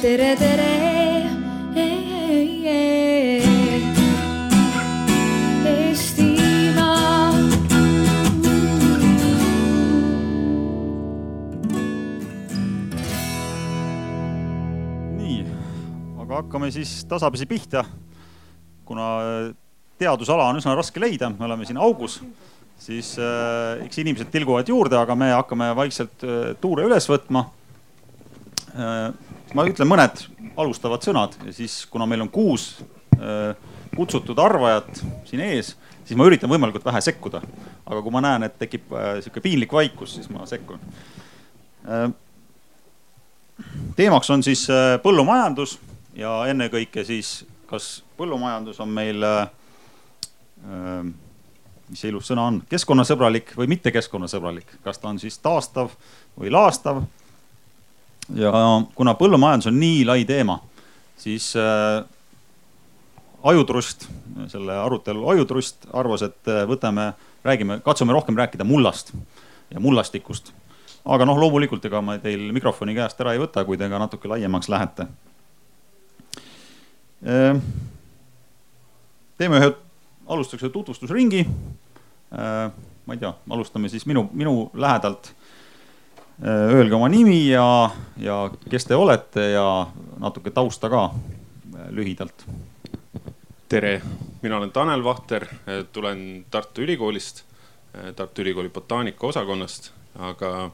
tere, tere. Hakkame siis tasapisi pihta. kuna teadusala on üsna raske leida, me oleme siin augus, siis äh, eks inimesed tilguvad juurde, aga me hakkame vaikselt äh, tuure üles võtma. Ma ütlen mõned alustavad sõnad ja siis, kuna meil on kuus äh, kutsutud arvajat siin ees, siis ma üritan võimalikult vähe sekkuda. aga kui ma näen, et tekib äh, sihuke piinlik vaikus, siis ma sekkun äh, teemaks on siis äh, põllumajandus ja ennekõike siis, kas põllumajandus on meil, mis see ilus sõna on, keskkonnasõbralik või mitte keskkonnasõbralik, kas ta on siis taastav või laastav. Ja kuna põllumajandus on nii lai teema, siis äh, ajutrust, selle arutelu ajutrust arvas, et võtame, räägime, katsume rohkem rääkida mullast ja mullastikust aga noh, loomulikult ega ma teil mikrofoni käest ära ei võta, kui te ka natuke laiemaks lähete. Ehm, teeme ühe, alustaks ühe tutvustusringi. Ehm, ma ei tea, alustame siis minu, minu lähedalt. Ehm, öelge oma nimi ja, ja kes te olete ja natuke tausta ka lühidalt. tere, mina olen Tanel Vahter, tulen Tartu Ülikoolist, Tartu Ülikooli botaanika osakonnast, aga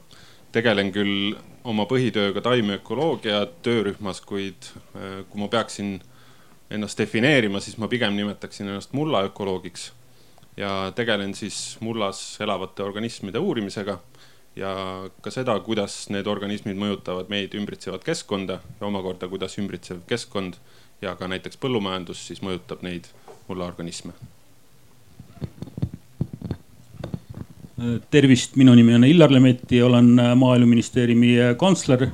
tegelen küll oma põhitööga taimeökoloogia töörühmas, kuid kui ma peaksin ennast defineerima, siis ma pigem nimetaksin ennast mullaökoloogiks. ja tegelen siis mullas elavate organismide uurimisega ja ka seda, kuidas need organismid mõjutavad meid ümbritsevat keskkonda ja omakorda, kuidas ümbritsev keskkond ja ka näiteks põllumajandus siis mõjutab neid mullaorganisme tervist, minu nimi on Illar Lemetti, olen maaeluministeeriumi kantsler.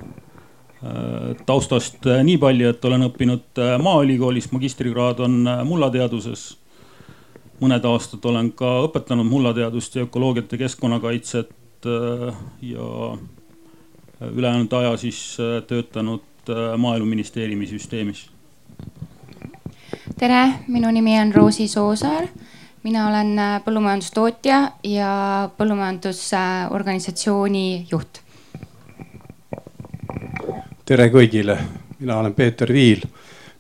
taustast nii palju, et olen õppinud Maaülikoolis, magistrikraad on mullateaduses. mõned aastad olen ka õpetanud mullateadust ja ökoloogiat ja keskkonnakaitset ja ülejäänud aja siis töötanud maaeluministeeriumi süsteemis. tere, minu nimi on Roosi Soosaar mina olen äh, põllumajandustootja ja põllumajandusorganisatsiooni juht. tere kõigile, mina olen Peeter Viil,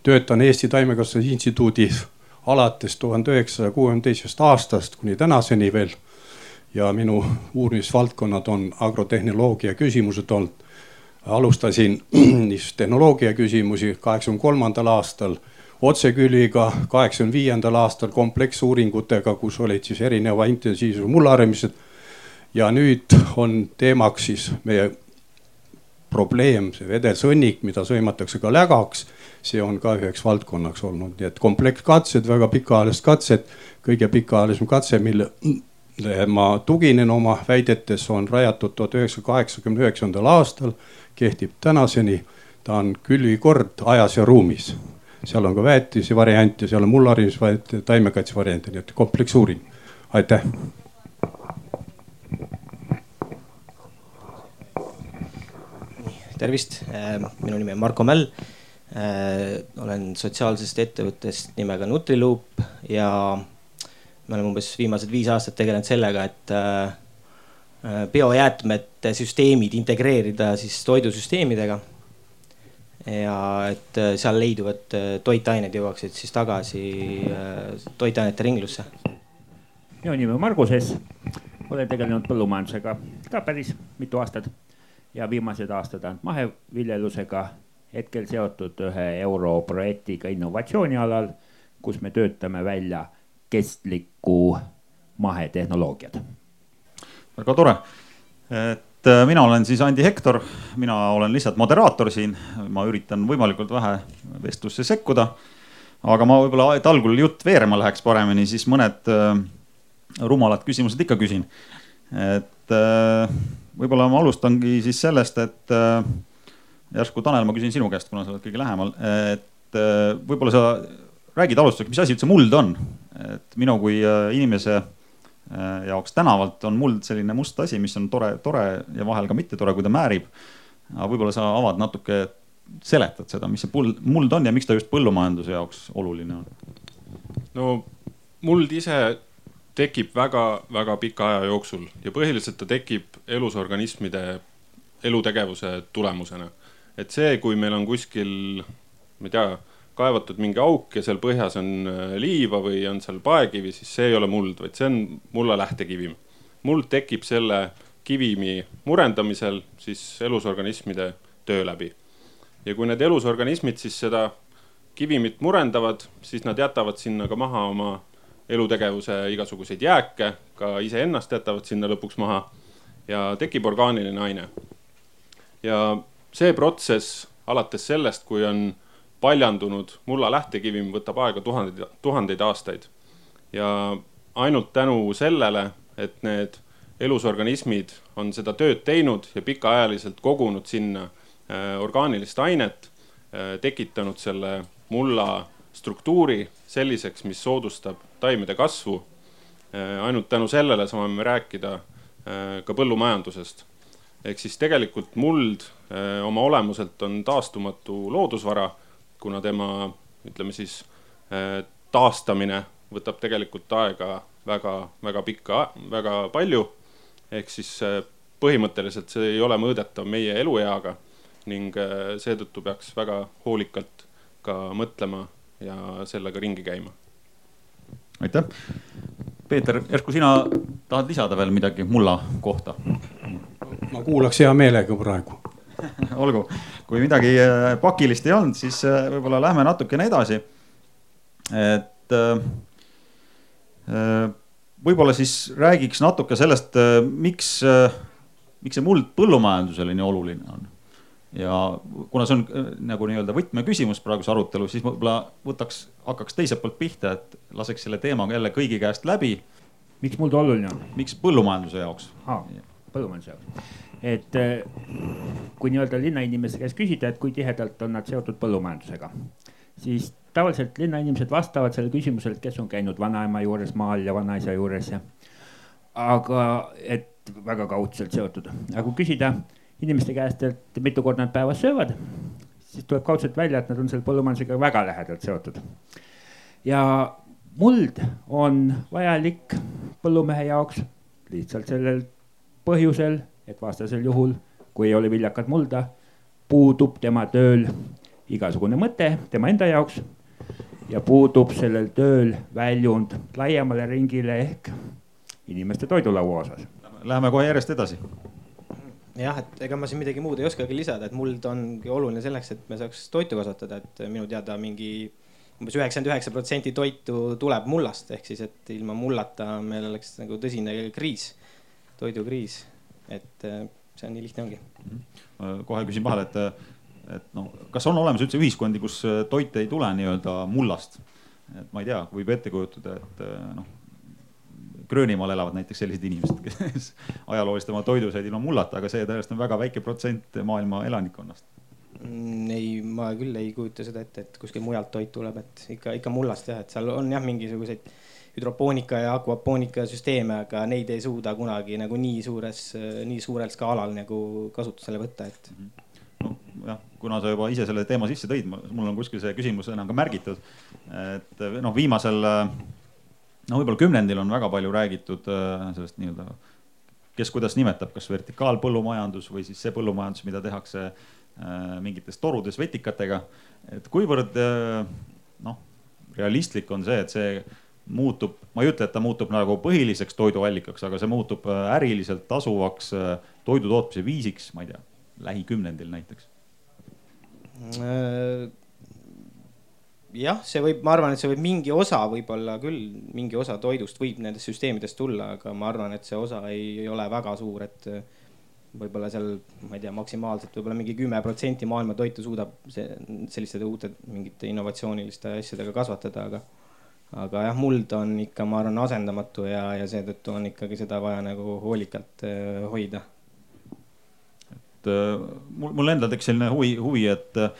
töötan Eesti Taimekasvatuse Instituudis alates tuhande üheksasaja kuuekümne teisest aastast kuni tänaseni veel. Ja minu uurimisvaldkonnad on agrotehnoloogia küsimused olnud. alustasin siis tehnoloogia küsimusi kaheksakümne kolmandal aastal otseküliga kaheksakümne viiendal aastal kompleksuuringutega, kus olid siis erineva intensiivsuse mullaharimised. ja nüüd on teemaks siis meie probleem, see vedelsõnnik, mida sõimatakse ka lägaks. see on ka üheks valdkonnaks olnud, nii et komplekskatsed, väga pikaajalised katsed. kõige pikaajalisem katse, mille ma tuginen oma väidetes, on rajatud tuhat üheksasaja kaheksakümne üheksandal aastal, kehtib tänaseni. ta on külvikord ajas ja ruumis seal on ka väetise variant ja seal on mullaharimisvariant ja taimekaitse variant, nii et kompleksuuring. aitäh. tervist, äh, minu nimi on Marko Mäll. Äh, olen sotsiaalsest ettevõttest nimega Nutriloop ja me oleme umbes viimased viis aastat tegelenud sellega, et äh, biojäätmete süsteemid integreerida siis toidusüsteemidega ja et äh, seal leiduvad äh, toitained jõuaksid siis tagasi äh, toitainete ringlusse. minu nimi on Margus S. olen tegelenud põllumajandusega ka päris mitu aastat ja viimased aastad ainult maheviljelusega. hetkel seotud ühe europrojektiga innovatsiooni alal, kus me töötame välja kestlikku mahetehnoloogiat. väga tore, et äh, mina olen siis Andi Hektor, mina olen lihtsalt moderaator siin, ma üritan võimalikult vähe vestlusse sekkuda. aga ma võib-olla, et algul jutt veerema läheks paremini, siis mõned äh, rumalad küsimused ikka küsin. et äh, võib-olla ma alustangi siis sellest, et järsku Tanel, ma küsin sinu käest, kuna sa oled kõige lähemal, et võib-olla sa räägid alustuseks, mis asi üldse muld on, et minu kui äh, inimese Äh, jaoks tänavalt on muld selline must asi, mis on tore, tore ja vahel ka mitte tore, kui ta määrib. aga võib-olla sa avad natuke seletad seda, mis see muld, muld on ja miks ta just põllumajanduse jaoks oluline on? no muld ise tekib väga-väga pika aja jooksul ja põhiliselt ta tekib elusorganismide elutegevuse tulemusena. et see, kui meil on kuskil, ma ei tea, kaevatud mingi auk ja seal põhjas on äh, liiva või on seal paekivi, siis see ei ole muld, vaid see on mulla lähtekivim. muld tekib selle kivimi murendamisel siis elusorganismide töö läbi. ja kui need elusorganismid siis seda kivimit murendavad, siis nad jätavad sinna ka maha oma elutegevuse igasuguseid jääke, ka iseennast jätavad sinna lõpuks maha ja tekib orgaaniline aine. ja see protsess alates sellest, kui on paljandunud mulla lähtekivim, võtab aega tuhandeid, tuhandeid aastaid. ja ainult tänu sellele, et need elusorganismid on seda tööd teinud ja pikaajaliselt kogunud sinna äh, orgaanilist ainet, äh, tekitanud selle mulla struktuuri selliseks, mis soodustab taimede kasvu. Äh, ainult tänu sellele saame me rääkida ka põllumajandusest. ehk siis tegelikult muld oma olemuselt on taastumatu loodusvara, kuna tema, ütleme siis taastamine võtab tegelikult aega väga-väga pikka, väga palju. ehk siis põhimõtteliselt see ei ole mõõdetav meie elueaga ning seetõttu peaks väga hoolikalt ka mõtlema ja sellega ringi käima. aitäh. Peeter, järsku sina tahad lisada veel midagi mulla kohta? ma kuulaks hea meelega praegu olgu, kui midagi äh, pakilist ei olnud, siis äh, võib-olla lähme natukene edasi. et äh, võib-olla siis räägiks natuke sellest, miks, miks see muld põllumajandusele nii oluline on ja kuna see on nagu nii-öelda võtmeküsimus praeguse arutelu, siis võib-olla võtaks, hakkaks teiselt poolt pihta, et laseks selle teema jälle kõigi käest läbi. miks mul ta oluline on? miks põllumajanduse jaoks põllumajanduse jaoks, et äh, kui nii-öelda linnainimeste käest küsida, et kui tihedalt on nad seotud põllumajandusega, siis tavaliselt linnainimesed vastavad sellele küsimusele, et kes on käinud vanaema juures maal ja vanaisa juures ja. aga, et väga kaudselt seotud, aga kui küsida inimeste käest, et mitu korda nad päevas söövad, siis tuleb kaudselt välja, et nad on selle põllumajandusega väga lähedalt seotud. ja muld on vajalik põllumehe jaoks lihtsalt sellel põhjusel, et vastasel juhul, kui ei ole viljakat mulda, puudub tema tööl igasugune mõte tema enda jaoks ja puudub sellel tööl väljund laiemale ringile ehk inimeste toidulaua osas. Läheme kohe järjest edasi jah, et ega ma siin midagi muud ei oskagi lisada, et muld ongi oluline selleks, et me saaks toitu kasvatada, et minu teada mingi umbes üheksakümmend üheksa protsenti toitu tuleb mullast, ehk siis, et ilma mullata meil oleks nagu tõsine kriis, toidukriis. Et äh, see on nii lihtne ongi. Mhm. kohe küsin vahele, et, et noh, kas on olemas üldse ühiskondi, kus toit ei tule nii-öelda mullast? et ma ei tea, võib ette kujutada, et noh Gröönimaal elavad näiteks sellised inimesed, kes ajalooliselt oma toidu said ilma mullata, aga see tõenäoliselt on väga väike protsent maailma elanikkonnast mm, ei, ma küll ei kujuta seda ette, et kuskil mujalt toit tuleb, et ikka, ikka mullast jah, et seal on jah, mingisuguseid hüdropoonika ja akvapoonika süsteeme, aga neid ei suuda kunagi nagu nii suures, nii suurel skaalal nagu kasutusele võtta, et. nojah, kuna sa juba ise selle teema sisse tõid, mul on kuskil see küsimus enam ka märgitud. et noh, viimasel no võib-olla kümnendil on väga palju räägitud äh, sellest nii-öelda, kes kuidas nimetab, kas vertikaalpõllumajandus või siis see põllumajandus, mida tehakse äh, mingites torudes vetikatega. et kuivõrd äh, noh, realistlik on see, et see muutub, ma ei ütle, et ta muutub nagu põhiliseks toiduallikaks, aga see muutub äriliselt tasuvaks toidu tootmise viisiks, ma ei tea, lähikümnendil näiteks. Jah, see võib, ma arvan, et see võib mingi osa võib-olla küll, mingi osa toidust võib nendest süsteemidest tulla, aga ma arvan, et see osa ei ole väga suur, et võib-olla seal, ma ei tea, maksimaalselt võib-olla mingi kümme protsenti maailma toitu suudab see selliste uute mingite innovatsiooniliste asjadega kasvatada, aga aga jah, muld on ikka, ma arvan, asendamatu ja, ja seetõttu on ikkagi seda vaja nagu hoolikalt äh, hoida. et äh, mul, mul endal tekkis selline huvi, huvi, et äh,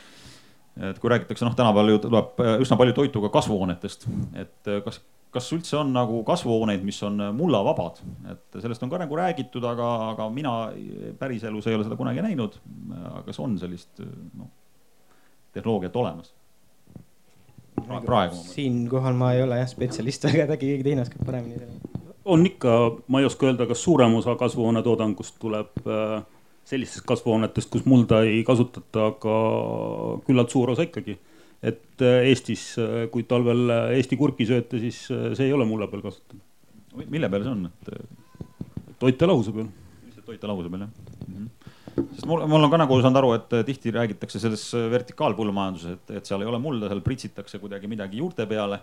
et kui räägitakse, noh, tänapäeval ju tuleb üsna palju toitu ka kasvuhoonetest, et kas, kas üldse on nagu kasvuhooneid, mis on mullavabad, et sellest on ka nagu räägitud, aga, aga mina päriselus ei ole seda kunagi näinud. kas on sellist, noh, tehnoloogiat olemas? Praegu. siinkohal ma ei ole jah spetsialist, aga äkki keegi teine oskab paremini selle. on ikka, ma ei oska öelda, kas suurem osa kasvuhoonetoodangust tuleb äh, sellistest kasvuhoonetest, kus mulda ei kasutata, aga küllalt suur osa ikkagi. et äh, Eestis, äh, kui talvel Eesti kurki sööte, siis see ei ole mulla peal kasutatud. mille peal see on, et? toitelahuse peal. lihtsalt toitelahuse peal jah mm -hmm sest mul, mul on ka nagu saanud aru, et tihti räägitakse selles vertikaalpõllumajanduses, et, et seal ei ole mulda, seal pritsitakse kuidagi midagi juurte peale.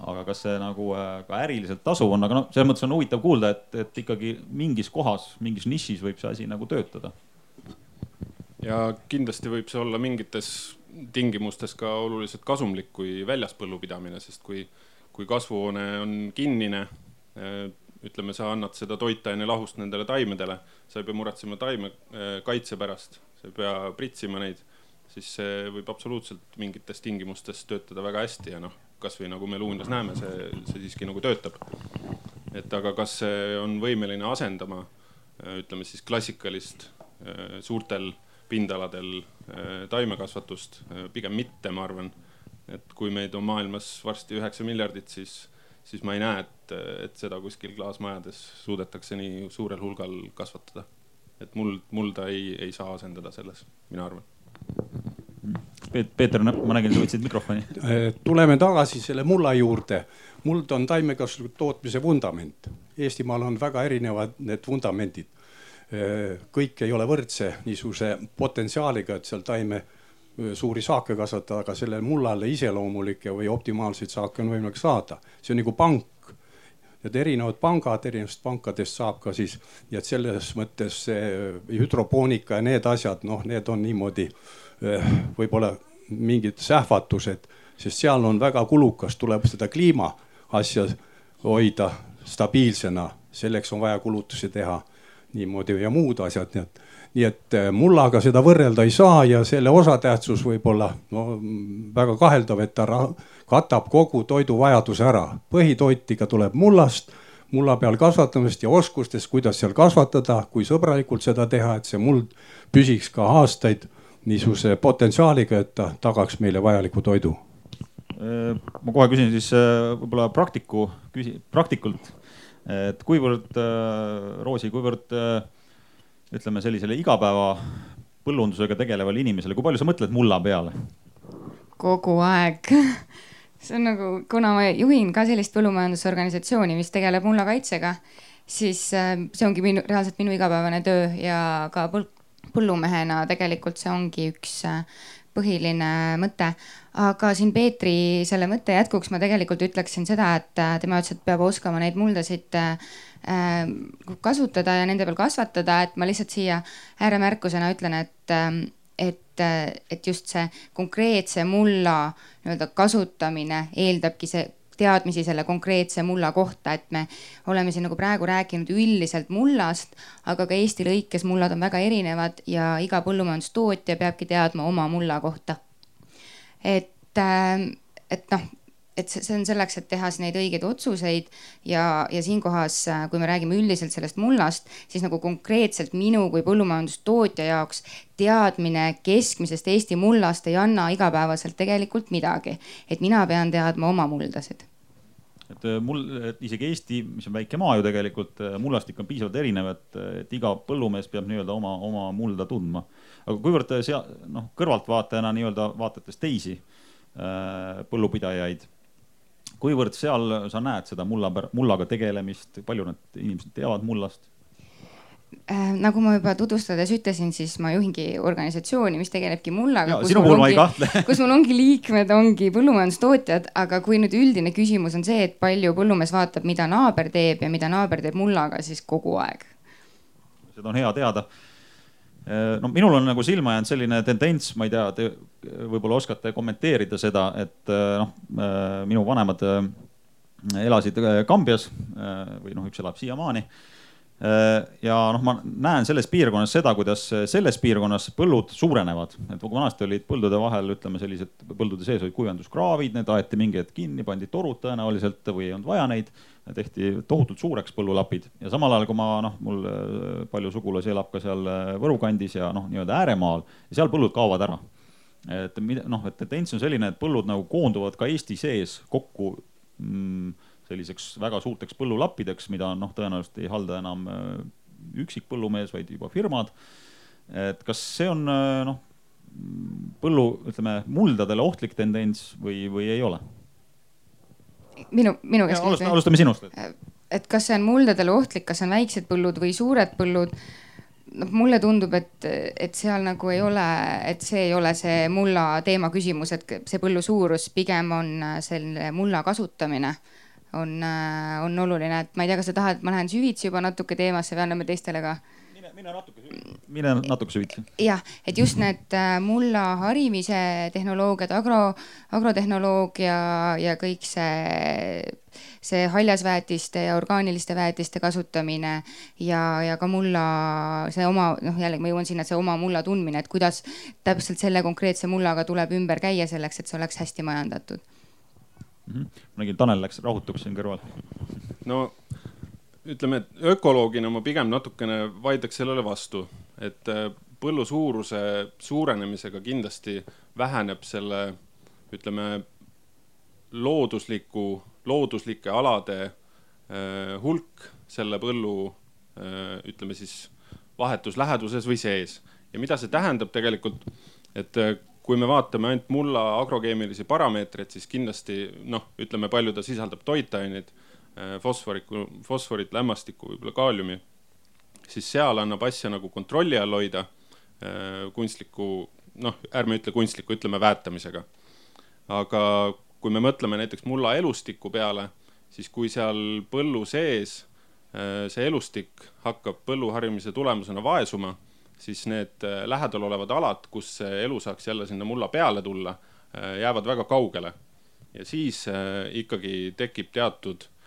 aga kas see nagu äh, ka äriliselt tasuv on, aga noh, selles mõttes on huvitav kuulda, et, et ikkagi mingis kohas, mingis nišis võib see asi nagu töötada. ja kindlasti võib see olla mingites tingimustes ka oluliselt kasumlik kui väljas põllupidamine, sest kui, kui kasvuhoone on kinnine ütleme, sa annad seda toitaine lahust nendele taimedele, sa ei pea muretsema taimekaitse äh, pärast, sa ei pea pritsima neid, siis see võib absoluutselt mingites tingimustes töötada väga hästi ja noh, kasvõi nagu me Luunjas näeme, see, see siiski nagu töötab. et aga kas see on võimeline asendama, äh, ütleme siis klassikalist äh, suurtel pindaladel taimekasvatust, pigem mitte, ma arvan. et kui meid on maailmas varsti üheksa miljardit, siis siis ma ei näe, et, et seda kuskil klaasmajades suudetakse nii suurel hulgal kasvatada. et muld, mulda ei, ei saa asendada selles, mina arvan. Peeter, ma nägin, sa võtsid mikrofoni. Äh, tuleme tagasi selle mulla juurde. muld on taimekasvatuse tootmise vundament. Eestimaal on väga erinevad need vundamendid. Äh, kõik ei ole võrdse niisuguse potentsiaaliga, et seal taime suuri saake kasvatada, aga sellele mullale iseloomulikke või optimaalseid saake on võimalik saada. see on nagu pank. Need erinevad pangad, erinevatest pankadest saab ka siis, nii et selles mõttes see hüdropoonika ja need asjad, noh, need on niimoodi võib-olla mingid sähvatused, sest seal on väga kulukas, tuleb seda kliima asja hoida stabiilsena, selleks on vaja kulutusi teha niimoodi ja muud asjad, nii et nii et äh, mullaga seda võrrelda ei saa ja selle osatähtsus võib olla no väga kaheldav, et ta katab kogu toiduvajaduse ära. põhitoit ikka tuleb mullast, mulla peal kasvatamisest ja oskustest, kuidas seal kasvatada, kui sõbralikult seda teha, et see muld püsiks ka aastaid niisuguse potentsiaaliga, et ta tagaks meile vajaliku toidu. Äh, ma kohe küsin siis äh, võib-olla praktiku, küsi-, praktikult, et kuivõrd, Roosi, kuivõrd ütleme sellisele igapäeva põllundusega tegelevale inimesele, kui palju sa mõtled mulla peale? kogu aeg see on nagu, kuna ma juhin ka sellist põllumajandusorganisatsiooni, mis tegeleb mullakaitsega, siis äh, see ongi minu, reaalselt minu igapäevane töö ja ka põl põllumehena tegelikult see ongi üks äh, põhiline mõte. aga siin Peetri selle mõtte jätkuks ma tegelikult ütleksin seda, et äh, tema ütles, et peab oskama neid muldasid äh, kasutada ja nende peal kasvatada, et ma lihtsalt siia ääremärkusena ütlen, et äh, et, et just see konkreetse mulla nii-öelda kasutamine eeldabki see teadmisi selle konkreetse mulla kohta, et me oleme siin nagu praegu rääkinud üldiselt mullast, aga ka Eesti lõikes mullad on väga erinevad ja iga põllumajandustootja peabki teadma oma mulla kohta. et, äh, et noh et see on selleks, et teha siis neid õigeid otsuseid ja, ja siinkohas, äh, kui me räägime üldiselt sellest mullast, siis nagu konkreetselt minu kui põllumajandustootja jaoks teadmine keskmisest Eesti mullast ei anna igapäevaselt tegelikult midagi. et mina pean teadma oma muldasid et äh, mul, isegi Eesti, mis on väike maa ju tegelikult, äh, mullastik on piisavalt erinev, et, et iga põllumees peab nii-öelda oma, oma mulda tundma. aga kuivõrd sea-, noh, kõrvaltvaatajana nii-öelda vaadates teisi põllupidajaid kuivõrd seal sa näed seda mulla, mullaga tegelemist, palju need inimesed teavad mullast? Äh, nagu ma juba tutvustades ütlesin, siis ma juhingi organisatsiooni, mis tegelebki mullaga. ma ei kahtle kus mul ongi liikmed, ongi põllumajandustootjad, aga kui nüüd üldine küsimus on see, et palju põllumees vaatab, mida naaber teeb ja mida naaber teeb mullaga, siis kogu aeg. seda on hea teada no minul on nagu silma jäänud selline tendents, ma ei tea, te võib-olla oskate kommenteerida seda, et noh, minu vanemad elasid Kambjas või noh, üks elab siiamaani. ja noh, ma näen selles piirkonnas seda, kuidas selles piirkonnas põllud suurenevad, et vanasti olid põldude vahel, ütleme sellised, põldude sees olid kuivenduskraavid, need aeti mingi hetk kinni, pandi torud tõenäoliselt või ei olnud vaja neid tehti tohutult suureks põllulapid ja samal ajal, kui ma noh, mul äh, palju sugulasi elab ka seal äh, Võru kandis ja noh, nii-öelda ääremaal ja seal põllud kaovad ära. Et mida noh, et tendents on selline, et põllud nagu koonduvad ka Eesti sees kokku mm, selliseks väga suurteks põllulappideks, mida noh, tõenäoliselt ei halda enam üksik põllumees, vaid juba firmad. et kas see on noh, põllu, ütleme muldadele ohtlik tendents või, või ei ole? minu, minu käest. alustame, sinust. et kas see on muldadele ohtlik, kas on väiksed põllud või suured põllud? Noh, mulle tundub, et, et seal nagu ei ole, et see ei ole see mulla teema küsimus, et see põllu suurus, pigem on selle mulla kasutamine. On, on oluline, et ma ei tea, kas sa tahad, ma lähen süvitsi juba natuke teemasse või anname teistele ka mine natuke süvitsi. mine natuke süvitsi. jah, et just need äh, mulla harimise tehnoloogiad, agro, agrotehnoloogia ja kõik see, see haljasväetiste ja orgaaniliste väetiste kasutamine ja, ja ka mulla, see oma, noh, jällegi ma jõuan sinna, et see oma mulla tundmine, et kuidas täpselt selle konkreetse mullaga tuleb ümber käia selleks, et see oleks hästi majandatud mm. -hmm. ma nägin, Tanel läks rahutuks siin kõrval. no ütleme, et ökoloogina ma pigem natukene vaidleks sellele vastu, et äh, põllu suuruse suurenemisega kindlasti väheneb selle, ütleme, loodusliku, looduslike alade äh, hulk selle põllu, äh, ütleme siis vahetus läheduses või sees. ja mida see tähendab tegelikult, et kui me vaatame ainult mulla agrokeemilisi parameetreid, siis kindlasti noh, ütleme, palju ta sisaldab toitaineid fosforiku, fosforit, lämmastikku, võib-olla kaaliumi, siis seal annab asja nagu kontrolli all hoida äh, kunstliku, noh, ärme ütle kunstliku, ütleme väetamisega. aga kui me mõtleme näiteks mulla elustiku peale, siis kui seal põllu sees äh, see elustik hakkab põllu harimise tulemusena vaesuma, siis need lähedal olevad alad, kus see elu saaks jälle sinna mulla peale tulla, jäävad väga kaugele. ja siis ikkagi tekib teatud Äh,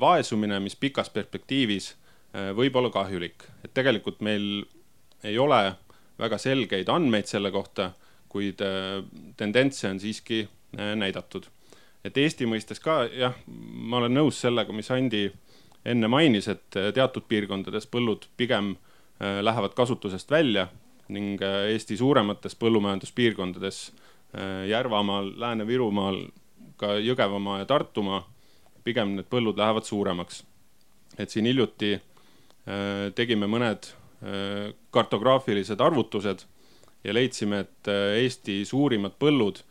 vaesumine, mis pikas perspektiivis äh, võib olla kahjulik. et tegelikult meil ei ole väga selgeid andmeid selle kohta, kuid äh, tendentse on siiski näidatud. et Eesti mõistes ka jah, ma olen nõus sellega, mis Andi enne mainis, et teatud piirkondades põllud pigem lähevad kasutusest välja ning Eesti suuremates põllumajanduspiirkondades Järvamaal, Lääne-Virumaal, ka Jõgevamaa ja Tartumaa pigem need põllud lähevad suuremaks. et siin hiljuti äh, tegime mõned äh, kartograafilised arvutused ja leidsime, et äh, Eesti suurimad põllud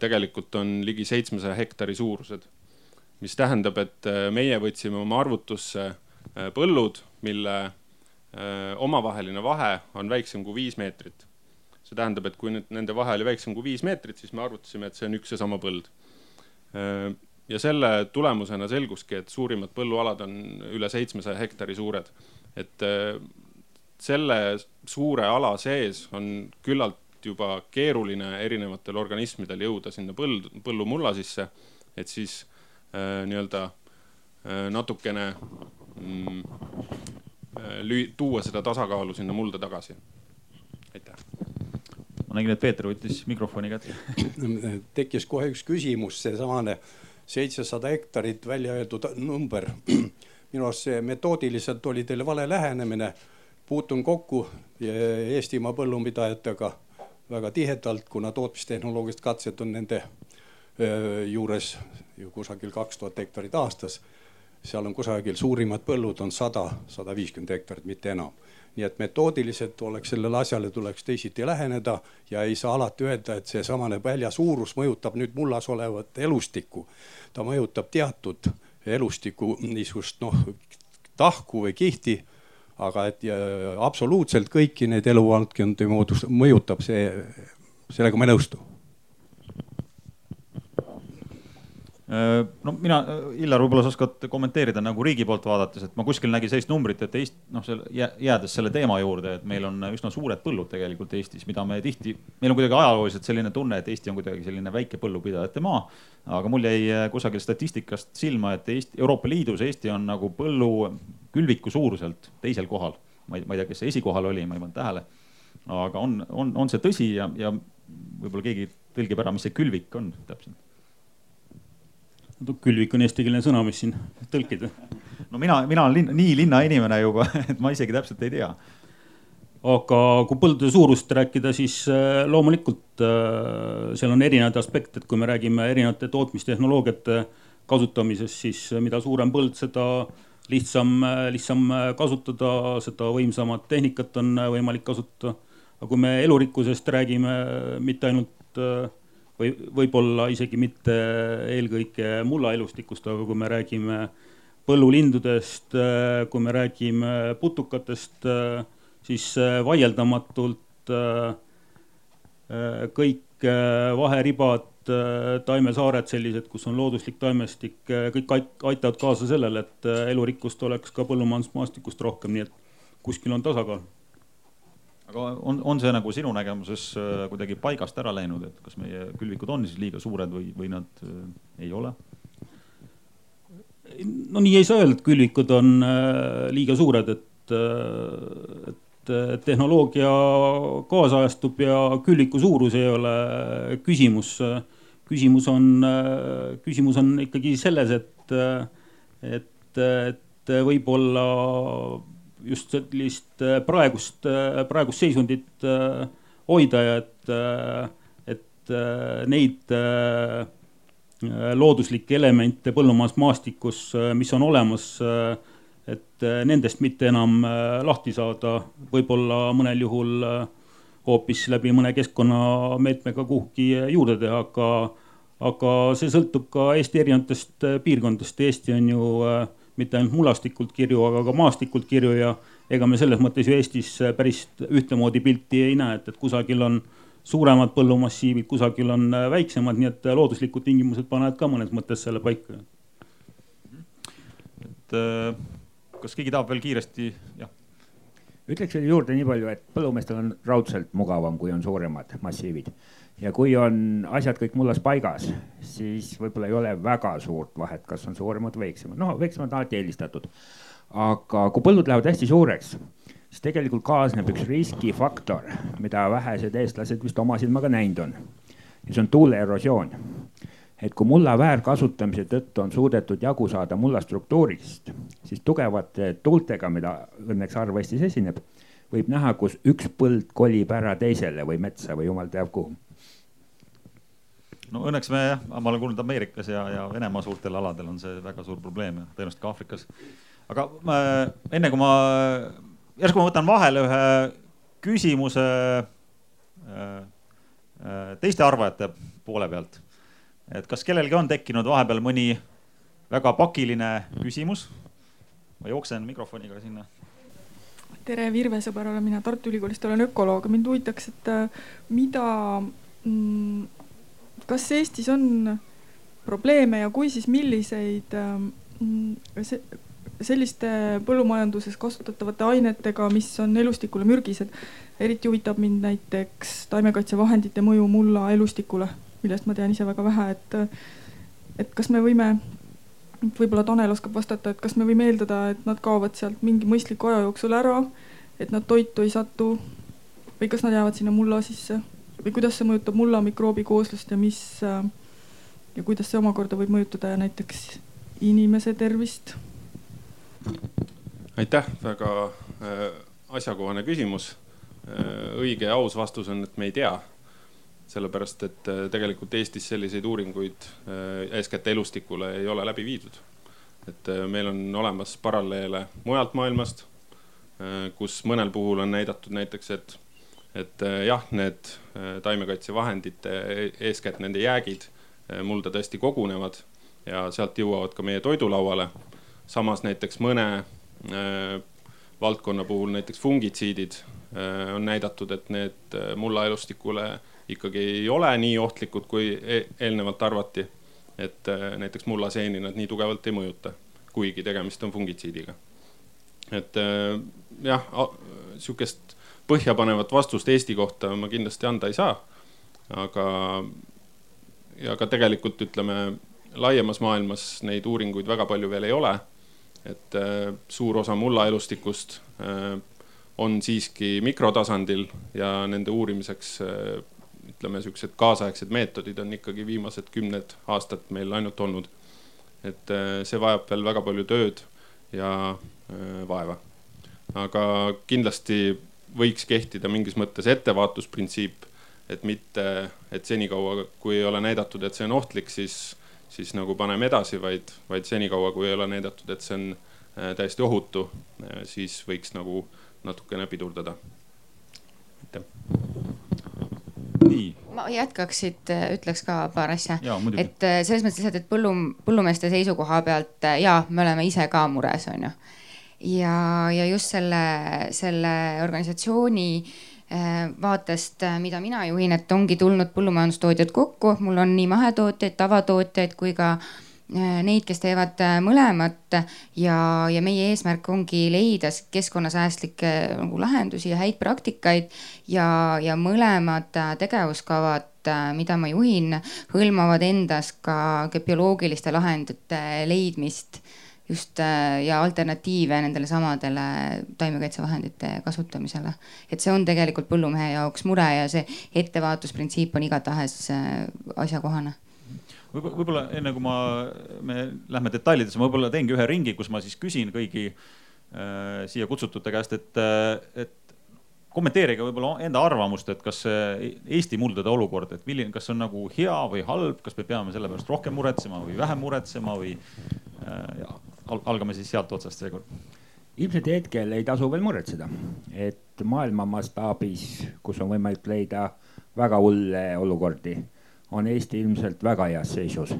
tegelikult on ligi seitsmesaja hektari suurused. mis tähendab, et meie võtsime oma arvutusse põllud, mille omavaheline vahe on väiksem kui viis meetrit. see tähendab, et kui nüüd nende vahe oli väiksem kui viis meetrit, siis me arvutasime, et see on üks ja sama põld ja selle tulemusena selguski, et suurimad põllualad on üle seitsmesaja hektari suured. et äh, selle suure ala sees on küllalt juba keeruline erinevatel organismidel jõuda sinna põld, põllumulla sisse, et siis äh, nii-öelda äh, natukene mm, äh, lüü-, tuua seda tasakaalu sinna mulda tagasi. aitäh ma nägin, et Peeter võttis mikrofoni kätte tekkis kohe üks küsimus, seesamane äh, seitsesada hektarit välja öeldud number. minu arust see metoodiliselt oli teil vale lähenemine. puutun kokku Eestimaa põllupidajatega väga tihedalt, kuna tootmistehnoloogilised katsed on nende juures ju kusagil kaks tuhat hektarit aastas. seal on kusagil suurimad põllud on sada, sada viiskümmend hektarit, mitte enam nii et metoodiliselt oleks sellele asjale tuleks teisiti läheneda ja ei saa alati öelda, et seesamane välja suurus mõjutab nüüd mullas olevat elustikku. ta mõjutab teatud elustiku niisugust noh tahku või kihti. aga et ja, absoluutselt kõiki neid eluvaldkondi moodus-, mõjutab see, sellega ma ei nõustu Äh, no mina, Illar, võib-olla sa oskad kommenteerida nagu riigi poolt vaadates, et ma kuskil nägin sellist numbrit, et Eest-, noh, seal jäädes selle teema juurde, et meil on üsna suured põllud tegelikult Eestis, mida me tihti, meil on kuidagi ajalooliselt selline tunne, et Eesti on kuidagi selline väike põllupidajate maa. aga mul jäi äh, kusagil statistikast silma, et Eesti, Euroopa Liidus Eesti on nagu põllu külviku suuruselt teisel kohal. ma ei, ma ei tea, kes see esikohal oli, ma ei pannud tähele. aga on, on, on see tõsi ja, ja võib-olla keegi tõlgib ära, mis see külvik on täpselt külvik on eestikeelne sõna, mis siin tõlkida. no mina, mina olen linn, nii linnainimene juba, et ma isegi täpselt ei tea. aga kui põldude suurust rääkida, siis loomulikult seal on erinevaid aspekte, et kui me räägime erinevate tootmistehnoloogiate kasutamisest, siis mida suurem põld, seda lihtsam, lihtsam kasutada, seda võimsamat tehnikat on võimalik kasutada. aga kui me elurikkusest räägime mitte ainult või võib-olla isegi mitte eelkõige mullaelustikust, aga kui me räägime põllulindudest, kui me räägime putukatest, siis vaieldamatult kõik vaheribad Äh, taimesaared sellised, kus on looduslik taimestik, kõik aitavad kaasa sellele, et elurikkust oleks ka põllumajandusmaastikust rohkem, nii et kuskil on tasakaal. Aga on, on see nagu sinu nägemuses kuidagi paigast ära läinud, et kas meie külvikud on siis liiga suured või, või nad ei ole? no nii ei saa öelda, et külvikud on liiga suured, et, et tehnoloogia kaasajastub ja külviku suurus ei ole küsimus küsimus on, küsimus on ikkagi selles, et, et, et võib-olla just sellist praegust, praegust seisundit hoida ja et, et neid looduslikke elemente põllumajandusmaastikus, mis on olemas, et nendest mitte enam lahti saada, võib-olla mõnel juhul hoopis läbi mõne keskkonnameetmega kuhugi juurde teha, aga, aga see sõltub ka Eesti erinevatest äh, piirkondadest. Eesti on ju äh, mitte ainult mullastikult kirju, aga ka maastikult kirju ja ega me selles mõttes ju Eestis äh, päris ühtemoodi pilti ei näe, et, et kusagil on suuremad põllumassiivid, kusagil on väiksemad, nii et looduslikud tingimused panevad ka mõnes mõttes selle paika. et kas keegi tahab veel kiiresti, jah ütleks veel juurde nii palju, et põllumeestel on raudselt mugavam, kui on suuremad massiivid. Ja kui on asjad kõik mullas paigas, siis võib-olla ei ole väga suurt vahet, kas on suuremad väiksemad, noh, väiksemad alati eelistatud. aga kui põllud lähevad hästi suureks, siis tegelikult kaasneb üks riskifaktor, mida vähesed eestlased vist oma silmaga näinud on. ja see on tuuleerosioon et kui mulla väärkasutamise tõttu on suudetud jagu saada mulla struktuurist, siis tugevate tuultega, mida õnneks harva Eestis esineb, võib näha, kus üks põld kolib ära teisele või metsa või jumal teab kuhu. No õnneks me jah, ma olen kuulnud Ameerikas ja, ja Venemaa suurtel aladel on see väga suur probleem ja tõenäoliselt ka Aafrikas. aga ma, enne kui ma, järsku ma võtan vahele ühe küsimuse äh, äh, teiste arvajate poole pealt et kas kellelgi on tekkinud vahepeal mõni väga pakiline küsimus? ma jooksen mikrofoniga sinna. tere, Virve sõber, olen mina Tartu Ülikoolist, olen ökoloog. mind huvitaks, et äh, mida, mm, kas Eestis on probleeme ja kui, siis milliseid äh, mm, selliste põllumajanduses kasutatavate ainetega, mis on elustikule mürgised. eriti huvitab mind näiteks taimekaitsevahendite mõju mulla elustikule millest ma tean ise väga vähe, et, et kas me võime, võib-olla Tanel oskab vastata, et kas me võime eeldada, et nad kaovad sealt mingi mõistliku aja jooksul ära, et nad toitu ei satu või kas nad jäävad sinna mulla sisse või kuidas see mõjutab mulla mikroobikooslust ja mis ja kuidas see omakorda võib mõjutada näiteks inimese tervist? aitäh, väga äh, asjakohane küsimus äh,. õige ja aus vastus on, et me ei tea sellepärast et äh, tegelikult Eestis selliseid uuringuid äh, eeskätt elustikule ei ole läbi viidud. et äh, meil on olemas paralleele mujalt maailmast, kus mõnel puhul on näidatud näiteks, et, et jah, need taimekaitsevahendite, e-, eeskätt nende jäägid mulda tõesti kogunevad ja sealt jõuavad ka meie toidulauale. samas näiteks mõne valdkonna puhul, näiteks fungitsiidid on näidatud, et need mullaelustikule ikkagi ei ole nii ohtlikud, kui e eelnevalt arvati. et äh, näiteks mullaseeni nad nii tugevalt ei mõjuta, kuigi tegemist on fungitsiidiga. et äh, jah, sihukest põhjapanevat vastust Eesti kohta ma kindlasti anda ei saa. aga, ja ka tegelikult ütleme laiemas maailmas neid uuringuid väga palju veel ei ole. et äh, suur osa mullaelustikust on siiski mikrotasandil ja nende uurimiseks ütleme, siuksed kaasaegsed meetodid on ikkagi viimased kümned aastad meil ainult olnud. et äh, see vajab veel väga palju tööd ja äh, vaeva. aga kindlasti võiks kehtida mingis mõttes ettevaatusprintsiip, et mitte, et senikaua, kui ei ole näidatud, et see on ohtlik, siis, siis nagu paneme edasi, vaid, vaid senikaua, kui ei ole näidatud, et see on äh, täiesti ohutu, äh, siis võiks nagu natukene pidurdada. aitäh nii. ma jätkaks siit, ütleks ka paar asja. et selles mõttes lihtsalt, et põllu, põllumeeste seisukoha pealt ja me oleme ise ka mures, on ju ja, ja just selle, selle organisatsiooni äh, vaatest, äh, mida mina juhin, et ongi tulnud põllumajandustootjad kokku, mul on nii mahetootjaid, tavatootjaid kui ka äh, neid, kes teevad mõlemat. Ja, ja meie eesmärk ongi leida keskkonnasäästlikke nagu lahendusi ja häid praktikaid. Ja, ja mõlemad tegevuskavad, mida ma juhin, hõlmavad endas ka bioloogiliste lahendite leidmist just äh, ja alternatiive nendele samadele taimekaitsevahendite kasutamisele. et see on tegelikult põllumehe jaoks mure ja see ettevaatusprintsiip on igatahes äh, asjakohane võib-olla, enne kui ma, me lähme detailidesse, ma võib-olla teengi ühe ringi, kus ma siis küsin kõigi äh, siia kutsutute käest, et, äh, et kommenteerige võib-olla enda arvamust, et kas Eesti muldade olukord, et milline, kas see on nagu hea või halb, kas me peame selle pärast rohkem muretsema või vähem muretsema või äh, ja, algame siis sealt otsast seekord. ilmselt hetkel ei tasu veel muretseda, et maailma mastaabis, kus on võimalik leida väga hulle olukordi, on Eesti ilmselt väga heas seisus.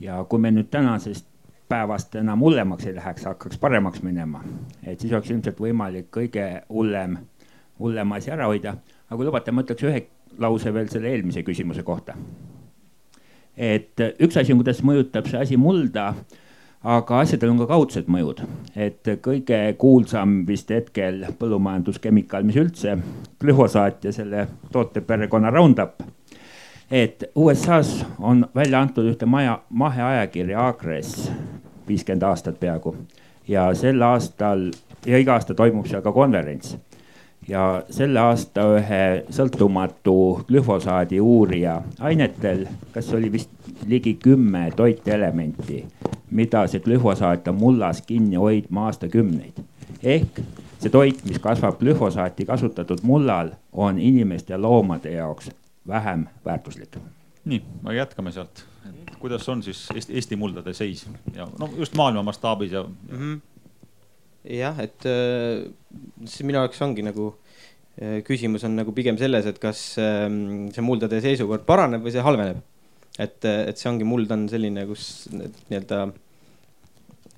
ja kui me nüüd tänasest päevast enam hullemaks ei läheks, hakkaks paremaks minema, et siis oleks ilmselt võimalik kõige hullem hullema asja ära hoida. aga kui lubate, ma ütleks ühe lause veel selle eelmise küsimuse kohta. et üks asi on, kuidas mõjutab see asi mulda, aga asjadel on ka kaudsed mõjud, et kõige kuulsam vist hetkel põllumajanduskemikaal, mis üldse, glüfosaat ja selle tooteperekonna Roundup. Et USA-s on välja antud ühte maja, maheajakirja Agres viiskümmend aastat peaaegu. Ja sel aastal ja iga aasta toimub seal ka konverents. Ja selle aasta ühe sõltumatu glüfosaadi uurija ainetel, kas oli vist ligi kümme toitelementi, mida see glüfosaat on mullas kinni hoidma aastakümneid. ehk see toit, mis kasvab glüfosaati kasutatud mullal, on inimeste ja loomade jaoks vähem väärtuslik. nii, aga jätkame sealt, et kuidas on siis Eesti, Eesti muldade seis ja no just maailma mastaabis ja mm. -hmm jah, et äh, see minu jaoks ongi nagu äh, küsimus on nagu pigem selles, et kas ähm, see muldade seisukord paraneb või see halveneb. Et, et see ongi, muld on selline, kus nii-öelda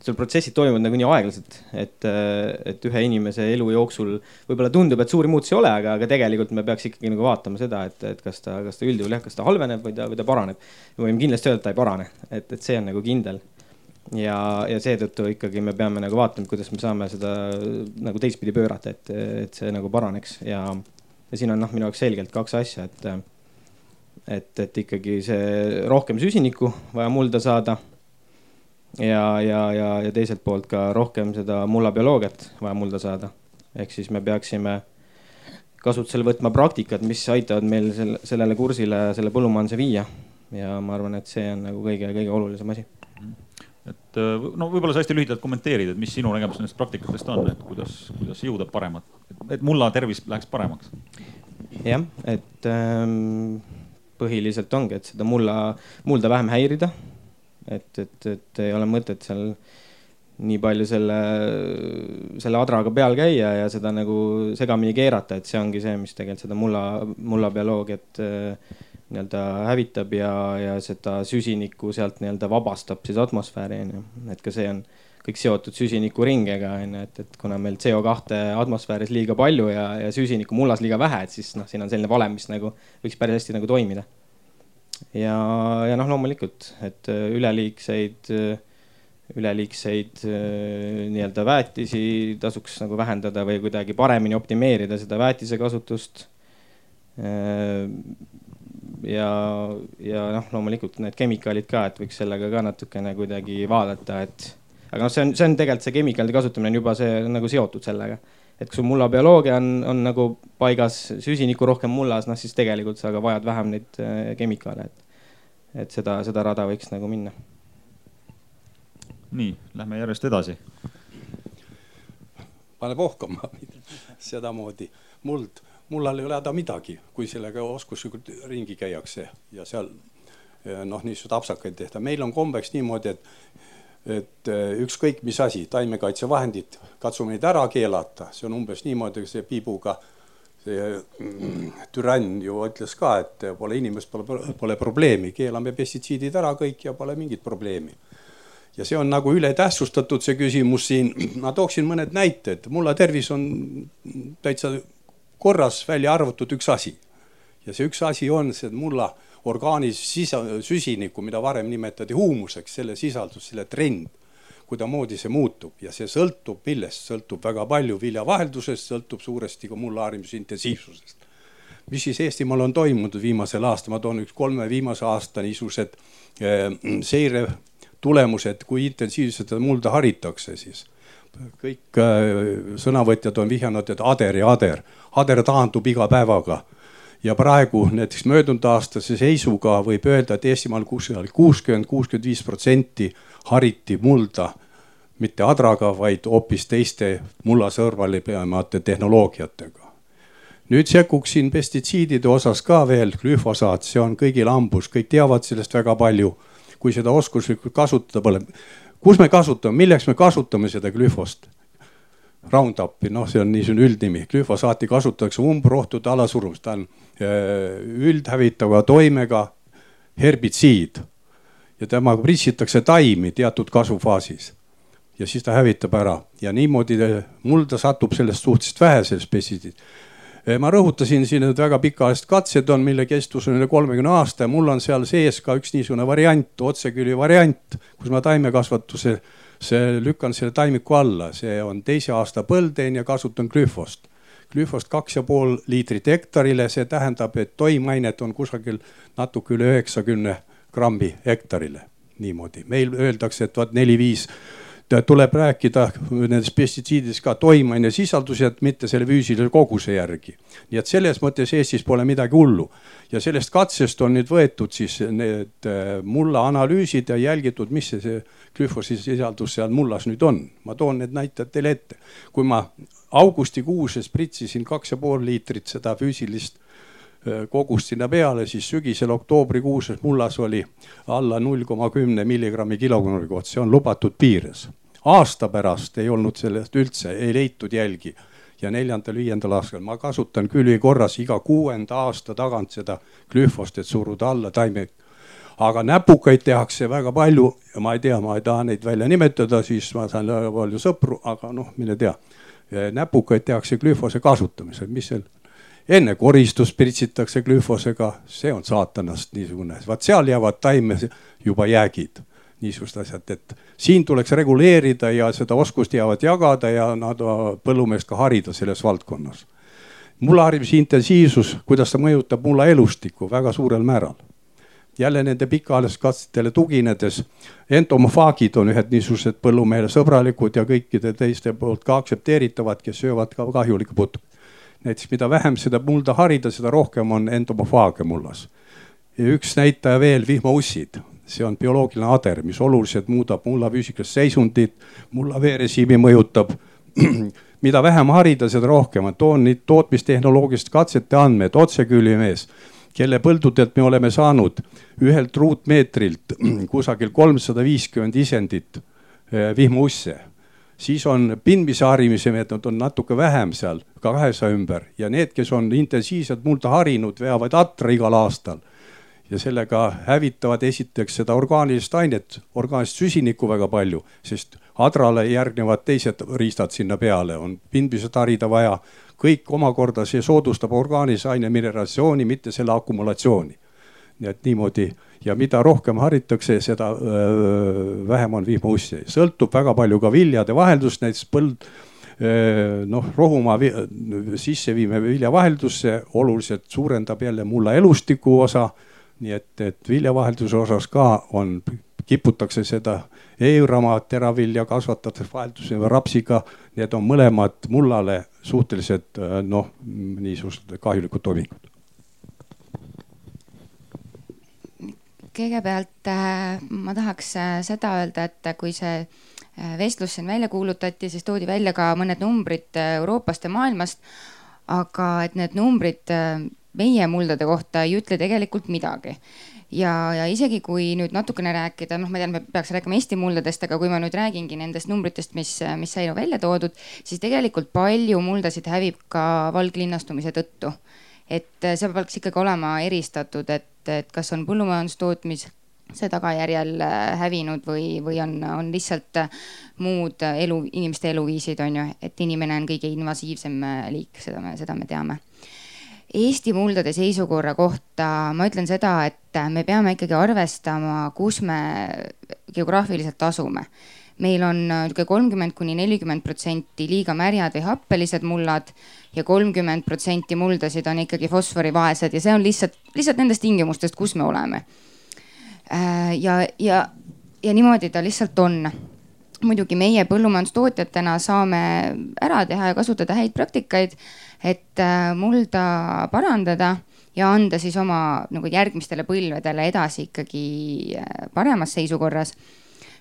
seal protsessid toimuvad nagunii aeglaselt, et, et ühe inimese elu jooksul võib-olla tundub, et suuri muutusi ei ole, aga, aga tegelikult me peaks ikkagi nagu vaatama seda, et, et kas ta, kas ta üldjuhul jah, kas ta halveneb või ta, või ta paraneb. me võime kindlasti öelda, et ta ei parane, et, et see on nagu kindel ja, ja seetõttu ikkagi me peame nagu vaatama, kuidas me saame seda nagu teistpidi pöörata, et, et see nagu paraneks ja, ja siin on noh, minu jaoks selgelt kaks asja, et, et, et ikkagi see rohkem süsinikku vaja mulda saada. ja, ja, ja, ja teiselt poolt ka rohkem seda mullabioloogiat vaja mulda saada. ehk siis me peaksime kasutusele võtma praktikad, mis aitavad meil selle, sellele kursile, selle põllumajanduse viia. ja ma arvan, et see on nagu kõige-kõige olulisem asi et äh, no võib-olla sa hästi lühidalt kommenteerid, et mis sinu nägemus nendest praktikatest on, et kuidas, kuidas jõuda paremat, et mulla tervis läheks paremaks? jah, et ähm, põhiliselt ongi, et seda mulla, mulda vähem häirida. et, et, et ei ole mõtet seal nii palju selle, selle adraga peal käia ja seda nagu segamini keerata, et see ongi see, mis tegelikult seda mulla, mullabioloogiat äh, nii-öelda hävitab ja, ja seda süsinikku sealt nii-öelda vabastab siis atmosfääri onju, et ka see on kõik seotud süsinikuringega onju, et, et kuna meil CO2 atmosfääris liiga palju ja, ja süsinikku mullas liiga vähe, et siis noh, siin on selline valem, mis nagu võiks päris hästi nagu toimida. ja, ja noh, loomulikult, et äh, üleliigseid, äh, üleliigseid äh, nii-öelda väetisi tasuks nagu vähendada või kuidagi paremini optimeerida seda väetise kasutust ja, ja noh, loomulikult need kemikaalid ka, et võiks sellega ka natukene kuidagi vaadata, et aga noh, see on, see on tegelikult see kemikaalide kasutamine on juba see on nagu seotud sellega. et kui sul mulla bioloogia on, on nagu paigas, süsinikku rohkem mullas, noh siis tegelikult sa ka vajad vähem neid äh, kemikaale, et, et seda, seda rada võiks nagu minna. nii, lähme järjest edasi paneb ohkama sedamoodi muld. mullal ei ole häda midagi, kui sellega oskuslikult ringi käiakse ja seal noh, niisuguseid apsakaid tehta. meil on kombeks niimoodi, et, et eh, ükskõik mis asi, taimekaitsevahendid, katsume neid ära keelata, see on umbes niimoodi, see piibuga see mm, türann ju ütles ka, et pole inimest, pole, pole probleemi, keelame pestitsiidid ära kõik ja pole mingit probleemi ja see on nagu ületähtsustatud, see küsimus siin. ma tooksin mõned näited, mulla tervis on täitsa korras, välja arvatud üks asi. ja see üks asi on see mulla orgaanilise sisa, süsinikku, mida varem nimetati huumuseks, selle sisaldus, selle trend, kuidamoodi see muutub ja see sõltub millest, sõltub väga palju viljavaheldusest, sõltub suuresti ka mulla harimise intensiivsusest. mis siis Eestimaal on toimunud viimasel aastal, ma toon üks kolme viimase aasta niisugused eh, seire tulemused, kui intensiivselt seda mulda haritakse, siis kõik äh, sõnavõtjad on vihjanud, et ader ja ader, ader taandub iga päevaga. Ja praegu näiteks möödunud aastase seisuga võib öelda, et Eestimaal kuskil kuuskümmend, kuuskümmend viis protsenti hariti mulda mitte adraga, vaid hoopis teiste mullasõrvali peamate tehnoloogiatega. nüüd sekkuksin pestitsiidide osas ka veel, glüfosaat, see on kõigil hambus, kõik teavad sellest väga palju kui seda oskuslikult kasutada pole. kus me kasutame, milleks me kasutame seda glüfost? Roundupi, noh, see on niisugune üldnimi, glüfosaati kasutatakse umbrohtude alasurumiseks, ta on äh, üldhävitava toimega herbitsiid. Ja temaga pritsitakse taimi teatud kasvufaasis ja siis ta hävitab ära. Ja niimoodi mulda satub sellest suhteliselt vähe, sellest pestitsiidist Eh, ma rõhutasin siin, et väga pikaajalised katsed on, mille kestus on üle kolmekümne aasta. Ja mul on seal sees ka üks niisugune variant, otseküli variant, kus ma taimekasvatuse, see lükkan selle taimiku alla, see on teise aasta põldeen ja kasutan glüfost. glüfost kaks ja pool liitrit hektarile, see tähendab, et toimainet on kusagil natuke üle üheksakümne grammi hektarile niimoodi, meil öeldakse, et vaat neli-viis tuleb rääkida nendest pestitsiididest ka toimeaine sisaldused, mitte selle füüsilise koguse järgi. nii et selles mõttes Eestis pole midagi hullu ja sellest katsest on nüüd võetud siis need äh, mulla analüüsid ja jälgitud, mis see, see glüfosisaldus seal mullas nüüd on. ma toon need näitajad teile ette. kui ma augustikuus spritsisin kaks ja pool liitrit seda füüsilist kogust sinna peale, siis sügisel oktoobrikuus mullas oli alla null koma kümne milligrammi kilogrammi kohta, see on lubatud piires aasta pärast ei olnud sellest üldse, ei leitud jälgi ja neljandal-viiendal aastal ma kasutan külvikorras iga kuuenda aasta tagant seda glüfost, et suruda alla taime. Aga näpukaid tehakse väga palju ja ma ei tea, ma ei taha neid välja nimetada, siis ma saan väga palju sõpru, aga noh, mine tea. näpukaid tehakse glüfose kasutamisel, mis seal enne koristust pritsitakse glüfosega, see on saatanast niisugune, vaat seal jäävad taime juba jäägid niisugused asjad, et siin tuleks reguleerida ja seda oskusteavet jagada ja nad põllumeest ka harida selles valdkonnas. mullaharimise intensiivsus, kuidas ta mõjutab mulla elustikku väga suurel määral. Jälle nende pikaajalistele katsetele tuginedes, entomofaagid on ühed niisugused põllumehele sõbralikud ja kõikide teiste poolt ka aktsepteeritavad, kes söövad ka kahjulikku putru. näiteks mida vähem seda mulda harida, seda rohkem on entomofaage mullas. Ja üks näitaja veel, vihmaussid. See on bioloogiline ader, mis oluliselt muudab mulla füüsikalist seisundit, mulla veerežiimi mõjutab. Mida vähem harida, seda rohkem. toon nüüd tootmistehnoloogiliste katsete andmed, otseküljemees, kelle põldudelt me oleme saanud ühelt ruutmeetrilt kusagil kolmsada viiskümmend isendit eh, vihmausse siis on pindmise harimise meetod on natuke vähem seal, ka kahesaja ümber. Ja need, kes on intensiivselt mulda harinud, veavad atra igal aastal. Ja sellega hävitavad esiteks seda orgaanilist ainet, orgaanilist süsinikku väga palju, sest adrale järgnevad teised riistad sinna peale, on pindmised harida vaja. Kõik omakorda see soodustab orgaanilise aine mineralisatsiooni, mitte selle akumulatsiooni. nii et niimoodi ja mida rohkem haritakse, seda öö, vähem on vihmaussi, sõltub väga palju ka viljade vaheldust, näiteks põld noh, rohumaa sisse viime viljavaheldusse oluliselt suurendab jälle mulla elustiku osa nii et, et viljavahelduse osas ka on, kiputakse seda eirama teravilja kasvatatakse vahelduse rapsiga. Need on mõlemad mullale suhteliselt noh, niisugused kahjulikud toimingud. kõigepealt äh, ma tahaks äh, seda öelda, et kui see vestlus siin välja kuulutati, siis toodi välja ka mõned numbrid Euroopast ja maailmast. aga et need numbrid meie muldade kohta ei ütle tegelikult midagi ja, ja isegi kui nüüd natukene rääkida, noh, ma tean, me peaks rääkima Eesti muldadest, aga kui ma nüüd räägingi nendest numbritest, mis, mis sai välja toodud, siis tegelikult palju muldasid hävib ka valglinnastumise tõttu. et see peaks ikkagi olema eristatud, et, et kas on põllumajandustootmis see tagajärjel hävinud või, või on, on lihtsalt muud elu, inimeste eluviisid, on ju, et inimene on kõige invasiivsem liik, seda me, seda me teame Eesti muldade seisukorra kohta ma ütlen seda, et me peame ikkagi arvestama, kus me geograafiliselt asume. meil on niisugune kolmkümmend kuni nelikümmend protsenti liiga märjad või happelised mullad ja kolmkümmend protsenti muldasid on ikkagi fosforivaesed ja see on lihtsalt, lihtsalt nendest tingimustest, kus me oleme. Äh, ja, ja, ja niimoodi ta lihtsalt on muidugi meie põllumajandustootjatena saame ära teha ja kasutada häid praktikaid et äh, mulda parandada ja anda siis oma nagu järgmistele põlvedele edasi ikkagi äh, paremas seisukorras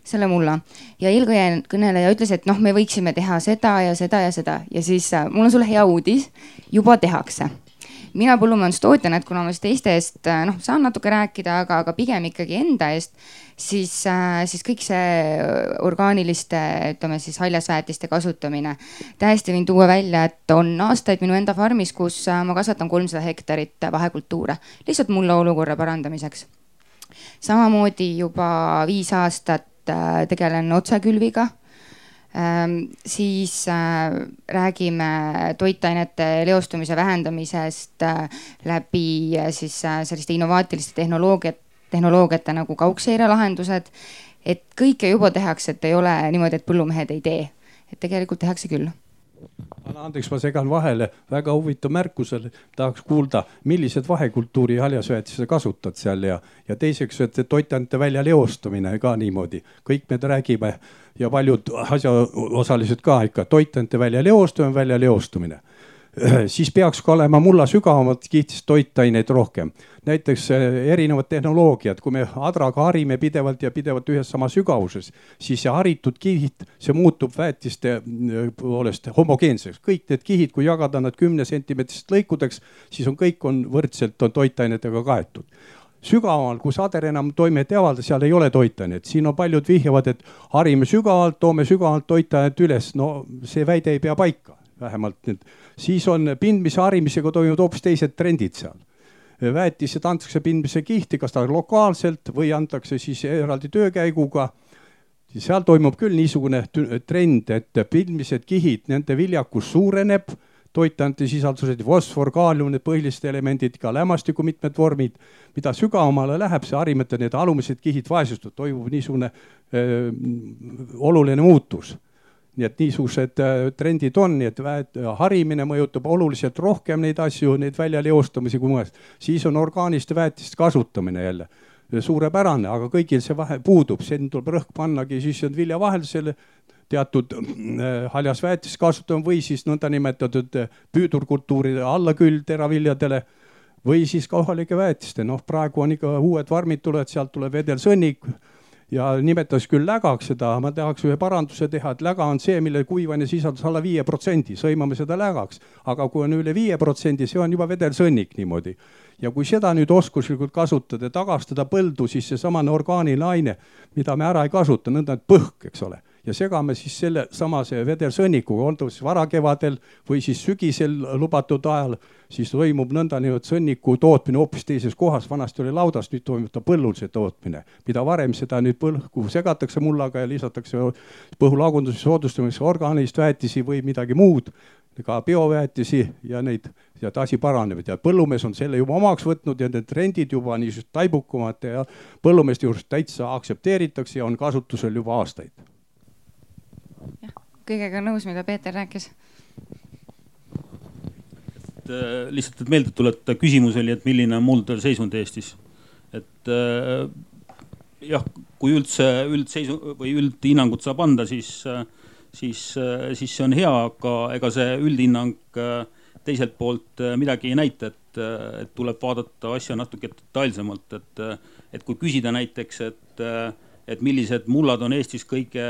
selle mulla. ja eelkõneleja ütles, et noh, me võiksime teha seda ja seda ja seda. Ja siis äh, mul on sulle hea uudis, juba tehakse mina põllumajandustootjana, et kuna ma siis teiste eest noh, saan natuke rääkida, aga, aga pigem ikkagi enda eest, siis, äh, siis kõik see orgaaniliste, ütleme siis haljasväetiste kasutamine. täiesti võin tuua välja, et on aastaid minu enda farmis, kus äh, ma kasvatan kolmsada hektarit vahekultuure lihtsalt mulla olukorra parandamiseks. samamoodi juba viis aastat äh, tegelen otsekülviga siis räägime toitainete leostumise vähendamisest läbi siis selliste innovaatiliste tehnoloogiate tehnoloogiate nagu kaugseirelahendused. et kõike juba tehakse, et ei ole niimoodi, et põllumehed ei tee, et tegelikult tehakse küll anna andeks, ma segan vahele, väga huvitav märkus, tahaks kuulda, millised vahekultuuri haljasväetisi sa kasutad seal ja, ja teiseks, et toitainete väljaleostumine ka niimoodi, kõik me räägime ja paljud asjaosalised ka ikka, toitainete väljaleostumine, väljaleostumine siis peaks ka olema mulla sügavamalt kihtis toitaineid rohkem. näiteks äh, erinevad tehnoloogiad, kui me adraga harime pidevalt ja pidevalt ühes sama sügavuses, siis see haritud kihid, see muutub väetiste äh, poolest homogeenseks. kõik need kihid, kui jagada nad kümne sentimeetrist lõikudeks, siis on kõik on võrdselt on toitainetega kaetud. Sügaval, kus ader enam toimet ei avalda, seal ei ole toitainet, siin on paljud vihjavad, et harime sügavalt, toome sügavalt toitainet üles, no see väide ei pea paika vähemalt nüüd, siis on pindmise harimisega toimuvad hoopis teised trendid seal. väetised antakse pindmise kihti, kas ta lokaalselt või antakse siis eraldi töökäiguga. seal toimub küll niisugune trend, et pindmised kihid, nende viljakus suureneb toitainete sisaldused, fosfor, kaalium, need põhilised elemendid, ka lämmastiku mitmed vormid. mida sügavamale läheb see harimete, need alumised kihid vaesustuvad, toimub niisugune öö, oluline muutus nii et niisugused äh, trendid on, nii et väet, harimine mõjutab oluliselt rohkem neid asju, neid väljaleostumisi kui mujal. siis on orgaaniliste väetiste kasutamine jälle suurepärane, aga kõigil see vahe puudub, siin tuleb rõhk pannagi siis viljavaheldusele teatud äh, haljas väetist kasutama või siis nõndanimetatud äh, püüdurkultuuride allaküll teraviljadele või siis kohalike väetiste, noh, praegu on ikka uued farmid tulevad, sealt tuleb vedelsõnnik ja nimetas küll lägaks seda, ma tahaks ühe paranduse teha, et läga on see, mille kuivane sisaldus alla viie protsendi, sõimame seda lägaks. aga kui on üle viie protsendi, see on juba vedelsõnnik niimoodi. ja kui seda nüüd oskuslikult kasutada, tagastada põldu, siis seesamane orgaaniline aine, mida me ära ei kasuta, nõnda et põhk, eks ole ja segame siis selle samase vedelsõnnikuga, on ta siis varakevadel või siis sügisel lubatud ajal, siis toimub nõndanimetatud sõnniku tootmine hoopis teises kohas, vanasti oli laudas, nüüd toimub ta põllul see tootmine. mida varem seda nüüd põlku segatakse mullaga ja lisatakse põhulagunduse soodustamiseks orgaanilist väetisi või midagi muud, ka bioväetisi ja neid ja et asi paraneb ja põllumees on selle juba omaks võtnud ja need trendid juba niisugused taibukamad ja põllumeeste juures täitsa aktsepteeritakse ja on kasutusel juba aastaid kõigega nõus, mida Peeter rääkis. et äh, lihtsalt, et meelde tuletada, küsimus oli, et milline on muldade seisund Eestis. et äh, jah, kui üldse üldseisu või üldhinnangut saab anda, siis, äh, siis, siis see on hea, aga ega see üldhinnang teiselt poolt midagi ei näita, et, et tuleb vaadata asja natuke detailsemalt, et, et kui küsida näiteks, et et millised mullad on Eestis kõige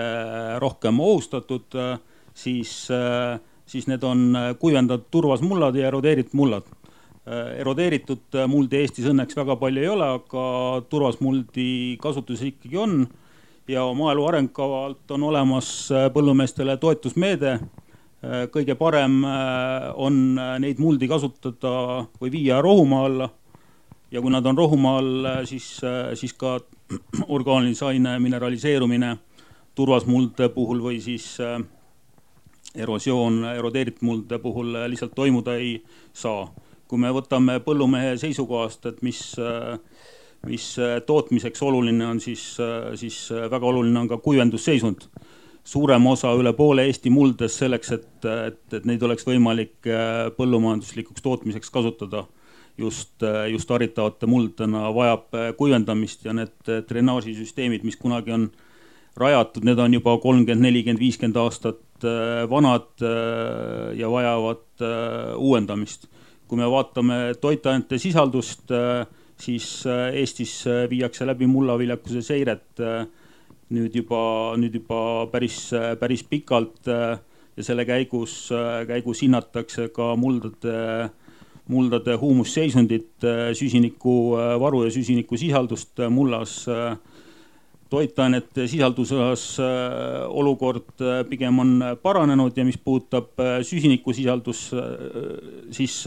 rohkem ohustatud, siis, siis need on kuivendatud turvas mullad ja erodeeritud mullad. erodeeritud muldi Eestis õnneks väga palju ei ole, aga turvas muldi kasutuses ikkagi on. ja maaelu arengukavalt on olemas põllumeestele toetusmeede. kõige parem on neid muldi kasutada või viia rohumaa alla ja kui nad on rohumaa all, siis, siis ka orgaanilise aine mineraliseerumine turvasmulde puhul või siis äh, erosioon erodeeritud mulde puhul lihtsalt toimuda ei saa. kui me võtame põllumehe seisukohast, et mis, äh, mis tootmiseks oluline on, siis, äh, siis väga oluline on ka kuivendusseisund. suurem osa, üle poole Eesti muldest selleks, et, et, et neid oleks võimalik põllumajanduslikuks tootmiseks kasutada just, just haritavate muldadena vajab äh, kuivendamist ja need äh, drenaažisüsteemid, mis kunagi on rajatud, need on juba kolmkümmend, nelikümmend, viiskümmend aastat äh, vanad ja vajavad uuendamist. kui me vaatame toitainete sisaldust, siis Eestis viiakse läbi mullaviljakuse seiret nüüd juba, nüüd juba päris, päris pikalt ja selle käigus, käigus hinnatakse ka muldade muldade huumusseisundit, äh, süsinikuvaru äh, ja süsinikusisaldust äh, mullas. toitainete sisalduse osas olukord pigem on paranenud ja mis puudutab süsinikusisaldust, siis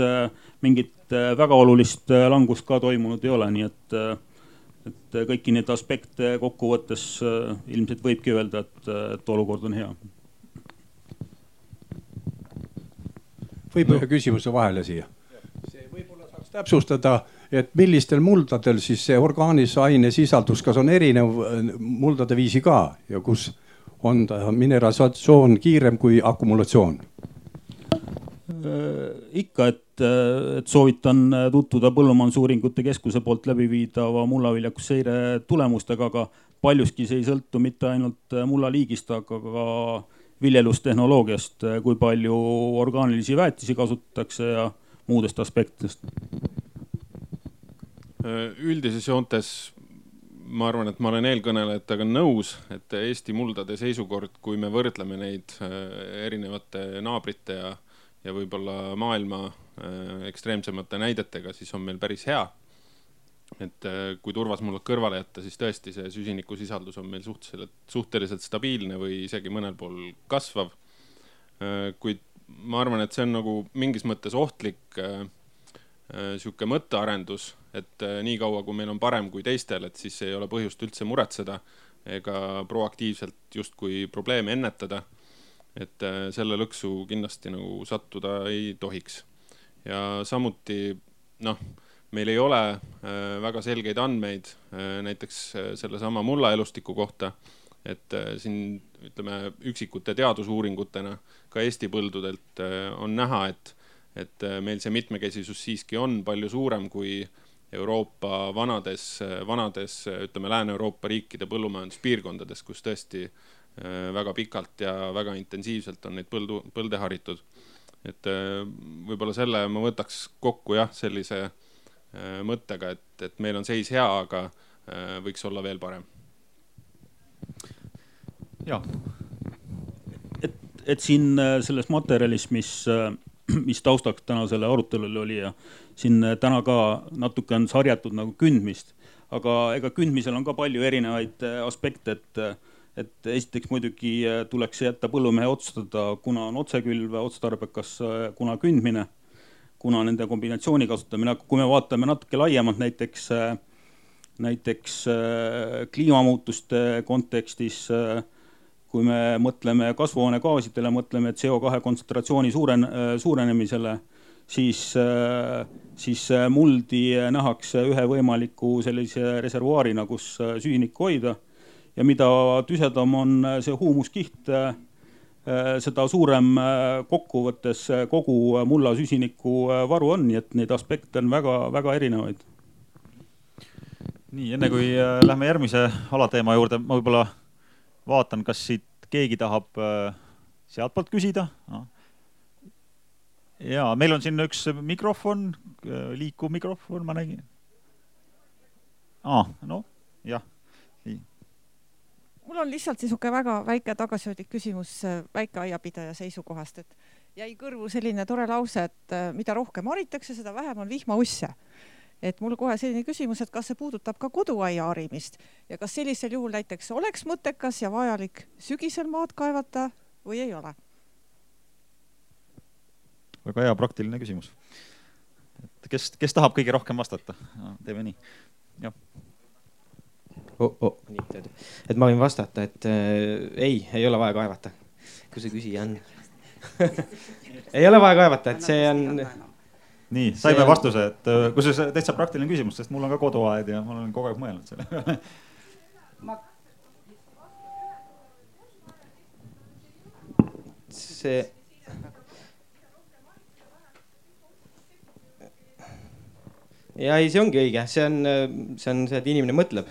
mingit väga olulist langust ka toimunud ei ole, nii et et kõiki neid aspekte kokkuvõttes ilmselt võibki öelda, et, et olukord on hea. võib ühe küsimuse vahele siia? Täpsustada, et millistel muldadel siis see orgaanilise aine sisaldus, kas on erinev äh, muldade viisi ka ja kus on ta mineralisatsioon kiirem kui akumulatsioon? Äh, ikka, et, äh, et soovitan tutvuda Põllumajandusuuringute Keskuse poolt läbiviidava mullaviljakusseire tulemustega, aga paljuski see ei sõltu mitte ainult mullaliigist, aga ka viljelustehnoloogiast, kui palju orgaanilisi väetisi kasutatakse ja muudest aspektidest? üldises joontes ma arvan, et ma olen eelkõnelejatega nõus, et Eesti muldade seisukord, kui me võrdleme neid äh, erinevate naabrite ja, ja võib-olla maailma äh, ekstreemsemate näidetega, siis on meil päris hea. et äh, kui turvasmullad kõrvale jätta, siis tõesti see süsinikusisaldus on meil suhteliselt, suhteliselt stabiilne või isegi mõnel pool kasvav. kuid ma arvan, et see on nagu mingis mõttes ohtlik äh, äh, sihuke mõttearendus, et äh, niikaua kui meil on parem kui teistel, et siis ei ole põhjust üldse muretseda ega proaktiivselt justkui probleeme ennetada. et äh, selle lõksu kindlasti nagu sattuda ei tohiks. ja samuti noh, meil ei ole äh, väga selgeid andmeid äh, näiteks äh, sellesama mullaelustiku kohta et äh, siin ütleme üksikute teadusuuringutena ka Eesti põldudelt äh, on näha, et, et äh, meil see mitmekesisus siiski on palju suurem kui Euroopa vanades, vanades ütleme Lääne-Euroopa riikide põllumajanduspiirkondades, kus tõesti väga pikalt ja väga intensiivselt on neid põldu, põlde haritud. et võib-olla selle ma võtaks kokku jah, sellise mõttega, et, et meil on seis hea, aga võiks olla veel parem ja. et, et siin äh, selles materjalis, mis, äh, mis taustaks tänasele arutelule oli ja siin äh, täna ka natuke on sarjatud nagu kündmist, aga ega kündmisel on ka palju erinevaid aspekte, et et esiteks muidugi tuleks jätta põllumehe otsustada, kuna on otsekülv otstarbekas, kuna kündmine, kuna nende kombinatsiooni kasutamine, aga kui me vaatame natuke laiemalt näiteks, näiteks kliimamuutuste kontekstis äh, kui me mõtleme kasvuhoonegaasidele, mõtleme CO2 kontsentratsiooni suuren-, suurenemisele, siis, siis muldi nähakse ühe võimaliku sellise reservuaarina, kus süsinikku hoida. ja mida tüsedam on see huumuskiht, seda suurem kokkuvõttes kogu mulla süsinikuvaru on, nii et neid aspekte on väga-väga erinevaid. nii, enne kui lähme järgmise alateema juurde, ma võib-olla vaatan, kas siit keegi tahab äh, sealtpoolt küsida no.. ja meil on siin üks mikrofon, äh, liikuv mikrofon, ma nägin. aa, noh, jah, nii. mul on lihtsalt niisugune väga väike tagasihoidlik küsimus väikeaiapidaja seisukohast, et jäi kõrvu selline tore lause, et mida rohkem haritakse, seda vähem on vihmausse et mul kohe selline küsimus, et kas see puudutab ka koduaia harimist ja kas sellisel juhul näiteks oleks mõttekas ja vajalik sügisel maad kaevata või ei ole? väga hea praktiline küsimus. et kes, kes tahab kõige rohkem vastata no,, teeme nii, jah oh,. Oh. nii, et ma võin vastata, et äh, ei, ei ole vaja kaevata, kui see küsija on ei ole vaja kaevata, et see on nii, saime see... vastuse, et äh, kusjuures täitsa praktiline küsimus, sest mul on ka koduaed ja ma olen kogu aeg mõelnud selle peale ma... see. ja ei, see ongi õige, see on, see on see, et inimene mõtleb.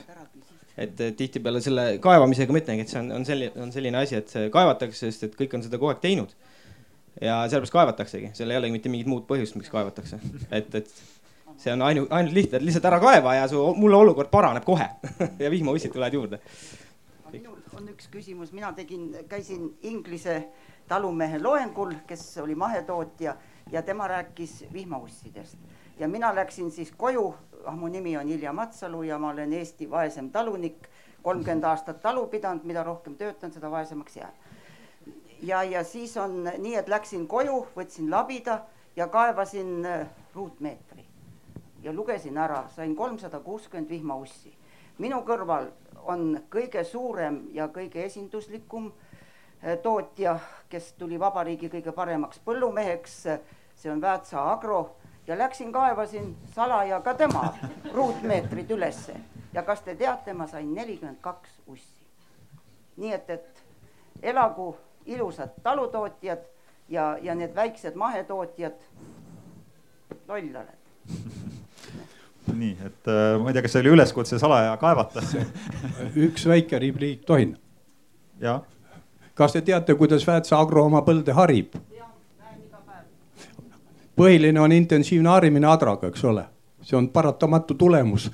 et tihtipeale selle kaevamisega ma ütlengi, et see on, on selline, on selline asi, et kaevatakse, sest et kõik on seda kogu aeg teinud ja sellepärast kaevataksegi, seal ei olegi mitte mingit muud põhjust, miks kaevatakse, et, et see on ainult, ainult lihtne, et lihtsalt ära kaeva ja su, mul olukord paraneb kohe. Ja vihmaussid tulevad juurde. minul on üks küsimus, mina tegin, käisin Inglise talumehe loengul, kes oli mahetootja ja tema rääkis vihmaussidest. Ja mina läksin siis koju, ah mu nimi on Ilja Matsalu ja ma olen Eesti vaesem talunik, kolmkümmend aastat talu pidanud, mida rohkem töötan, seda vaesemaks jään ja, ja siis on nii, et läksin koju, võtsin labida ja kaevasin äh, ruutmeetri ja lugesin ära, sain kolmsada kuuskümmend vihmaussi. minu kõrval on kõige suurem ja kõige esinduslikum äh, tootja, kes tuli vabariigi kõige paremaks põllumeheks, see on Väätsa Agro ja läksin kaevasin salaja ka tema ruutmeetrid ülesse ja kas te teate, ma sain nelikümmend kaks ussi. nii et, et elagu ilusad talutootjad ja, ja need väiksed mahetootjad, loll oled nii, et äh, ma ei tea, kas see oli üleskutse salaja kaevata üks väike repliik, tohin? jah. kas te teate, kuidas Väätsa Agro oma põlde harib? põhiline on intensiivne harimine adraga, eks ole, see on paratamatu tulemus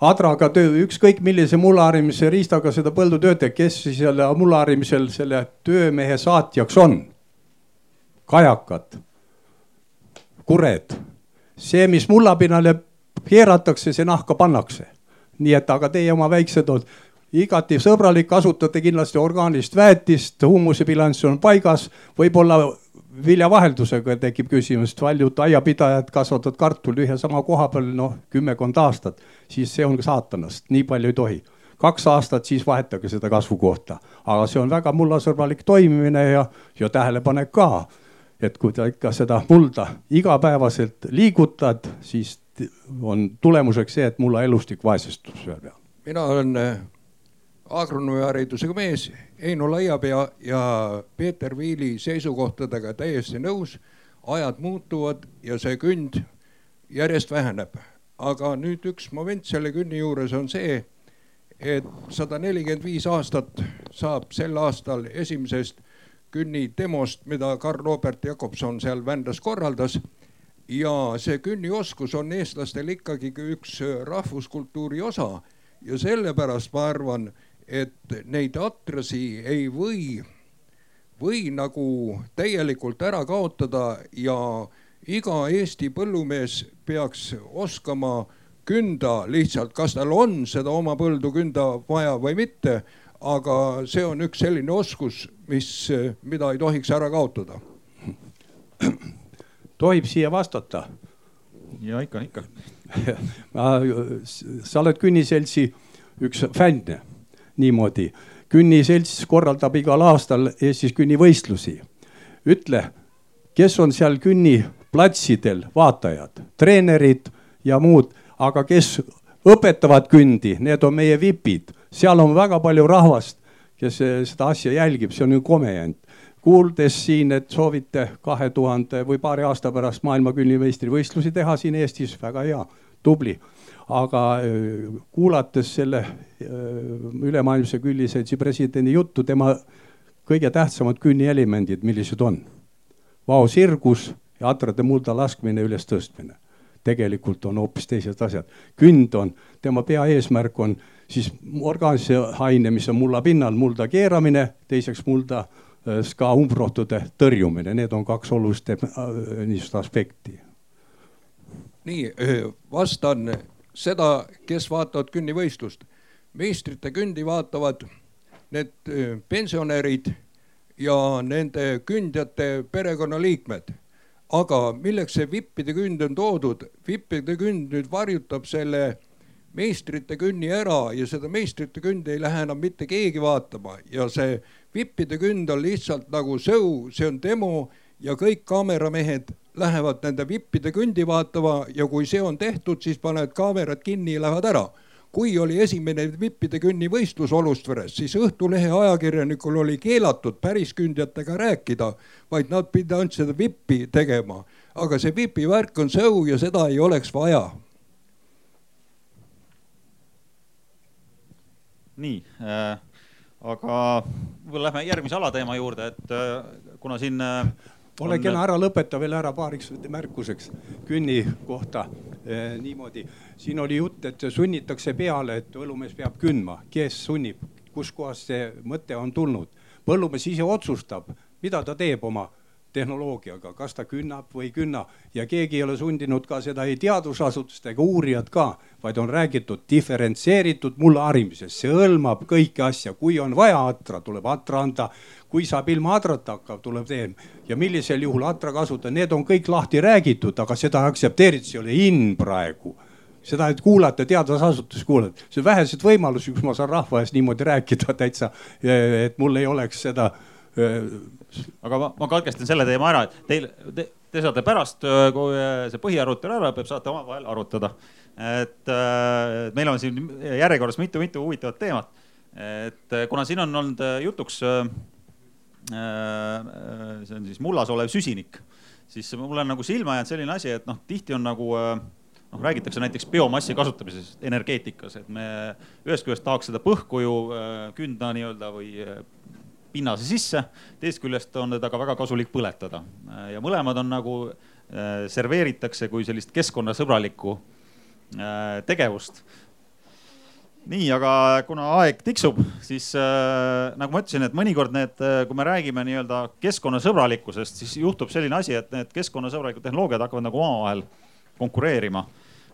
adraga töö, ükskõik millise mullaharimise riistaga seda põldu töötab, kes siis selle mullaharimisel selle töömehe saatjaks on? kajakad, kured, see, mis mullapinnale keeratakse, see nahka pannakse. nii et, aga teie oma väiksed on igati sõbralik, kasutate kindlasti orgaanilist väetist, huumusebilanss on paigas, võib-olla viljavaheldusega tekib küsimus, paljud aiapidajad kasvatavad kartuli ühe sama koha peal noh, kümmekond aastat, siis see on saatanast, nii palju ei tohi. kaks aastat, siis vahetage seda kasvukohta, aga see on väga mullasõbralik toimimine ja, ja tähelepanek ka. et kui ta ikka seda mulda igapäevaselt liigutad, siis on tulemuseks see, et mulla elustik vaesestub selle peal. mina olen agronoomiharidusega mees Eino Laiapea ja Peeter Viili seisukohtadega täiesti nõus. ajad muutuvad ja see künd järjest väheneb. aga nüüd üks moment selle künni juures on see, et sada nelikümmend viis aastat saab sel aastal esimesest künni demost, mida Karl Robert Jakobson seal Vändras korraldas. ja see künnioskus on eestlastel ikkagi üks rahvuskultuuri osa ja sellepärast ma arvan et neid atrasi ei või, või nagu täielikult ära kaotada ja iga Eesti põllumees peaks oskama künda lihtsalt, kas tal on seda oma põldu künda vaja või mitte. aga see on üks selline oskus, mis, mida ei tohiks ära kaotada. tohib siia vastata? ja ikka, ikka sa oled Künniseltsi üks fänn niimoodi. künniselts korraldab igal aastal Eestis künnivõistlusi. ütle, kes on seal künniplatsidel vaatajad, treenerid ja muud, aga kes õpetavad kündi, need on meie vipid, seal on väga palju rahvast, kes seda asja jälgib, see on ju komejant. Kuuldes siin, et soovite kahe tuhande või paari aasta pärast maailma künnivõistlusvõistlusi teha siin Eestis, väga hea, tubli aga kuulates selle ülemaailmse külliseltsi presidendi juttu, tema kõige tähtsamad künnielemendid, millised on? vao sirgus ja atrade mulda laskmine, ülestõstmine. tegelikult on hoopis teised asjad. künd on, tema peaeesmärk on siis orgaanilise aine, mis on mulla pinnal, mulda keeramine, teiseks mulda ska umbrohtude tõrjumine, need on kaks olulist äh, niisugust aspekti. nii, vastan seda, kes vaatavad künnivõistlust. meistrite kündi vaatavad need pensionärid ja nende kündjate perekonnaliikmed. Aga milleks see vippide künd on toodud, vippide künd nüüd varjutab selle meistrite künni ära ja seda meistrite kündi ei lähe enam mitte keegi vaatama. Ja see vippide künd on lihtsalt nagu show, see on demo ja kõik kaameramehed lähevad nende vippide kündi vaatama ja kui see on tehtud, siis panevad kaamerad kinni ja lähevad ära kui oli esimene vippide künnivõistlus Olustveres, siis Õhtulehe ajakirjanikul oli keelatud päris kündjatega rääkida, vaid nad pidid ainult seda vippi tegema. aga see vipi värk on show ja seda ei oleks vaja. nii äh,, aga võib-olla lähme järgmise alateema juurde, et äh, kuna siin äh, ole kena, ära lõpeta veel ära paariks märkuseks künni kohta. Eh, niimoodi. siin oli jutt, et sunnitakse peale, et põllumees peab kündma, kes sunnib, kuskohast see mõte on tulnud. põllumees ise otsustab, mida ta teeb oma tehnoloogiaga, kas ta künnab või ei künna. Ja keegi ei ole sundinud ka seda ei teadusasutust ega uurijad ka, vaid on räägitud diferentseeritud mulla harimisest, see hõlmab kõiki asja, kui on vaja atra, tuleb atra anda. Kui saab ilma adrata hakkab, tuleb teem ja millisel juhul atra kasutada, need on kõik lahti räägitud, aga seda aktsepteeritud, see ei ole in praegu seda, et kuulata teadusasutuses kuulata, see on vähesed võimalusi, kus ma saan rahva ees niimoodi rääkida täitsa, et mul ei oleks seda aga ma, ma katkestan selle teema ära, et teil te,, te saate pärast, kui see põhiarutelu ära lõpeb, saate omavahel arutada. et meil on siin järjekorras mitu-mitu huvitavat teemat. et kuna siin on olnud jutuks, see on siis mullas olev süsinik, siis mulle on nagu silma jäänud selline asi, et noh, tihti on nagu noh, räägitakse näiteks biomassi kasutamisest energeetikas, et me ühest küljest tahaks seda põhku ju künda nii-öelda või pinnase sisse, teisest küljest on teda ka väga kasulik põletada ja mõlemad on nagu äh, serveeritakse kui sellist keskkonnasõbralikku äh, tegevust. Nii, aga kuna aeg tiksub, siis äh, nagu ma ütlesin, et mõnikord need, kui me räägime nii-öelda keskkonnasõbralikkusest, siis juhtub selline asi, et need keskkonnasõbralikud tehnoloogiad hakkavad nagu omavahel konkureerima.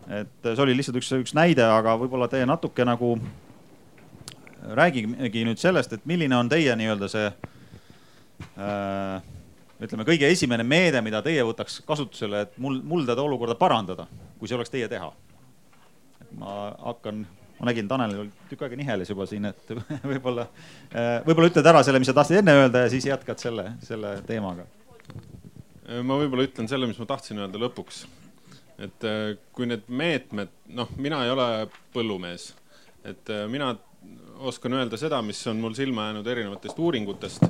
et see oli lihtsalt üks, üks näide, aga võib-olla te natuke nagu räägimegi nüüd sellest, et milline on teie nii-öelda see äh, ütleme, kõige esimene meede, mida teie võtaks kasutusele, et mul, muldade olukorda parandada, kui see oleks teie teha. ma hakkan, ma nägin, Tanelil oli tükk aega niheles juba siin, et võib-olla, äh, võib-olla ütled ära selle, mis sa tahtsid enne öelda ja siis jätkad selle, selle teemaga. ma võib-olla ütlen selle, mis ma tahtsin öelda lõpuks. et äh, kui need meetmed, noh, mina ei ole põllumees, et äh, mina oskan öelda seda, mis on mul silma jäänud erinevatest uuringutest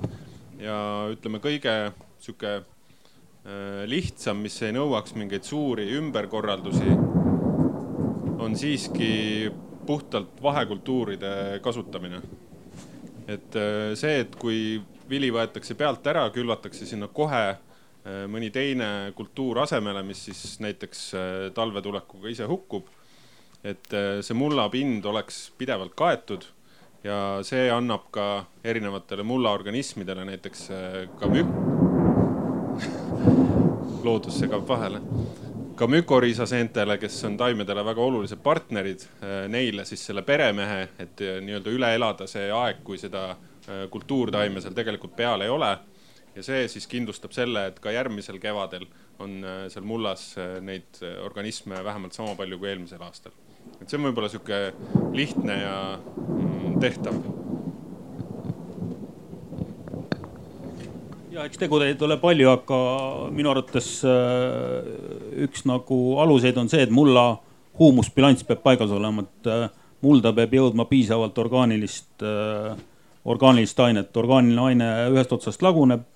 ja ütleme, kõige sihuke äh, lihtsam, mis ei nõuaks mingeid suuri ümberkorraldusi, on siiski puhtalt vahekultuuride kasutamine. et äh, see, et kui vili võetakse pealt ära, külvatakse sinna kohe äh, mõni teine kultuur asemele, mis siis näiteks talvetulekuga ise hukkub. et see mullapind oleks pidevalt kaetud ja see annab ka erinevatele mullaorganismidele, näiteks äh, ka mük-. loodus segab vahele. Ka mükoriisaseentele, kes on taimedele väga olulised partnerid, äh, neile siis selle peremehe, et äh, nii-öelda üle elada see aeg, kui seda kultuurtaime seal tegelikult peal ei ole. ja see siis kindlustab selle, et ka järgmisel kevadel on seal mullas neid organisme vähemalt sama palju kui eelmisel aastal et see on võib-olla sihuke lihtne ja mm, tehtav. Ja eks tegureid ole palju, aga minu arvates äh, üks nagu aluseid on see, et mulla huumusbilanss peab paigas olema, et äh, mulda peab jõudma piisavalt orgaanilist, äh, orgaanilist ainet, orgaaniline aine ühest otsast laguneb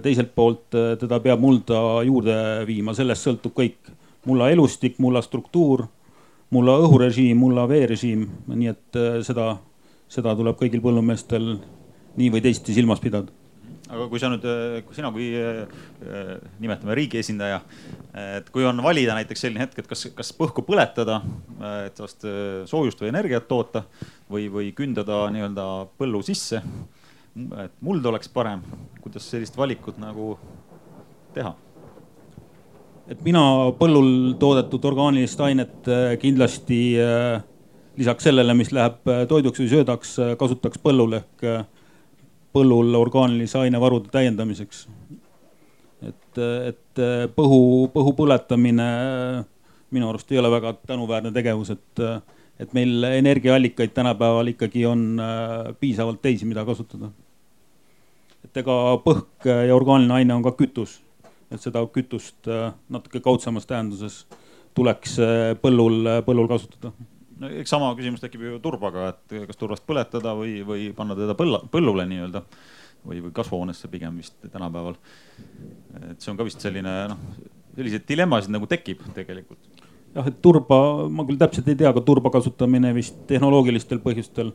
teiselt poolt teda peab mulda juurde viima, sellest sõltub kõik. mulla elustik, mulla struktuur mulla õhurežiim, mulla veerežiim, nii et seda, seda tuleb kõigil põllumeestel nii või teisiti silmas pidada. Aga kui sa nüüd, sina kui nimetame riigi esindaja, et kui on valida näiteks selline hetk, et kas, kas põhku põletada, et sellest soojust või energiat toota või, või kündada nii-öelda põllu sisse. et muld oleks parem, kuidas sellist valikut nagu teha? et mina põllul toodetud orgaanilist ainet kindlasti lisaks sellele, mis läheb toiduks või söödaks, kasutaks põllul ehk põllul orgaanilise ainevarude täiendamiseks. et, et põhu, põhu põletamine minu arust ei ole väga tänuväärne tegevus, et, et meil energiaallikaid tänapäeval ikkagi on äh, piisavalt teisi, mida kasutada. et ega põhk ja orgaaniline aine on ka kütus, et seda kütust äh, natuke kaudsemas tähenduses tuleks äh, põllul, põllul kasutada no eks sama küsimus tekib ju turbaga, et kas turvast põletada või, või panna teda põlla, põllule nii-öelda või, või kasvuhoonesse pigem vist tänapäeval. et see on ka vist selline noh, selliseid dilemmasid nagu tekib tegelikult. jah, et turba, ma küll täpselt ei tea, aga turba kasutamine vist tehnoloogilistel põhjustel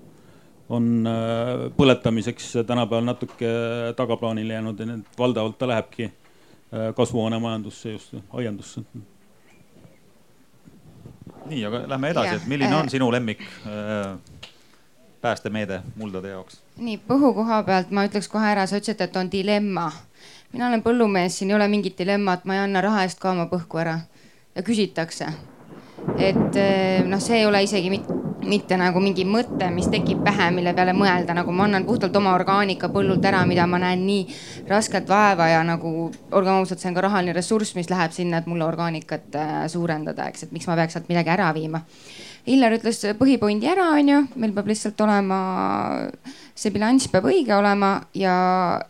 on äh, põletamiseks tänapäeval natuke tagaplaanile jäänud ja need valdavalt ta lähebki äh, kasvuhoonemajandusse just, aiandusse nii, aga lähme edasi, et milline on äh, sinu lemmik äh, päästemeede muldade jaoks? nii põhu koha pealt ma ütleks kohe ära, sa ütlesid, et on dilemma. mina olen põllumees, siin ei ole mingit dilemmat, ma ei anna raha eest ka oma põhku ära ja küsitakse. Et äh, noh, see ei ole isegi mitte mitte nagu mingi mõte, mis tekib pähe, mille peale mõelda, nagu ma annan puhtalt oma orgaanika põllult ära, mida ma näen nii rasket vaeva ja nagu olgem ausad, see on ka rahaline ressurss, mis läheb sinna, et mulle orgaanikat äh, suurendada, eks, et miks ma peaks sealt midagi ära viima. Illar ütles põhipointi ära, onju, meil peab lihtsalt olema, see bilanss peab õige olema ja,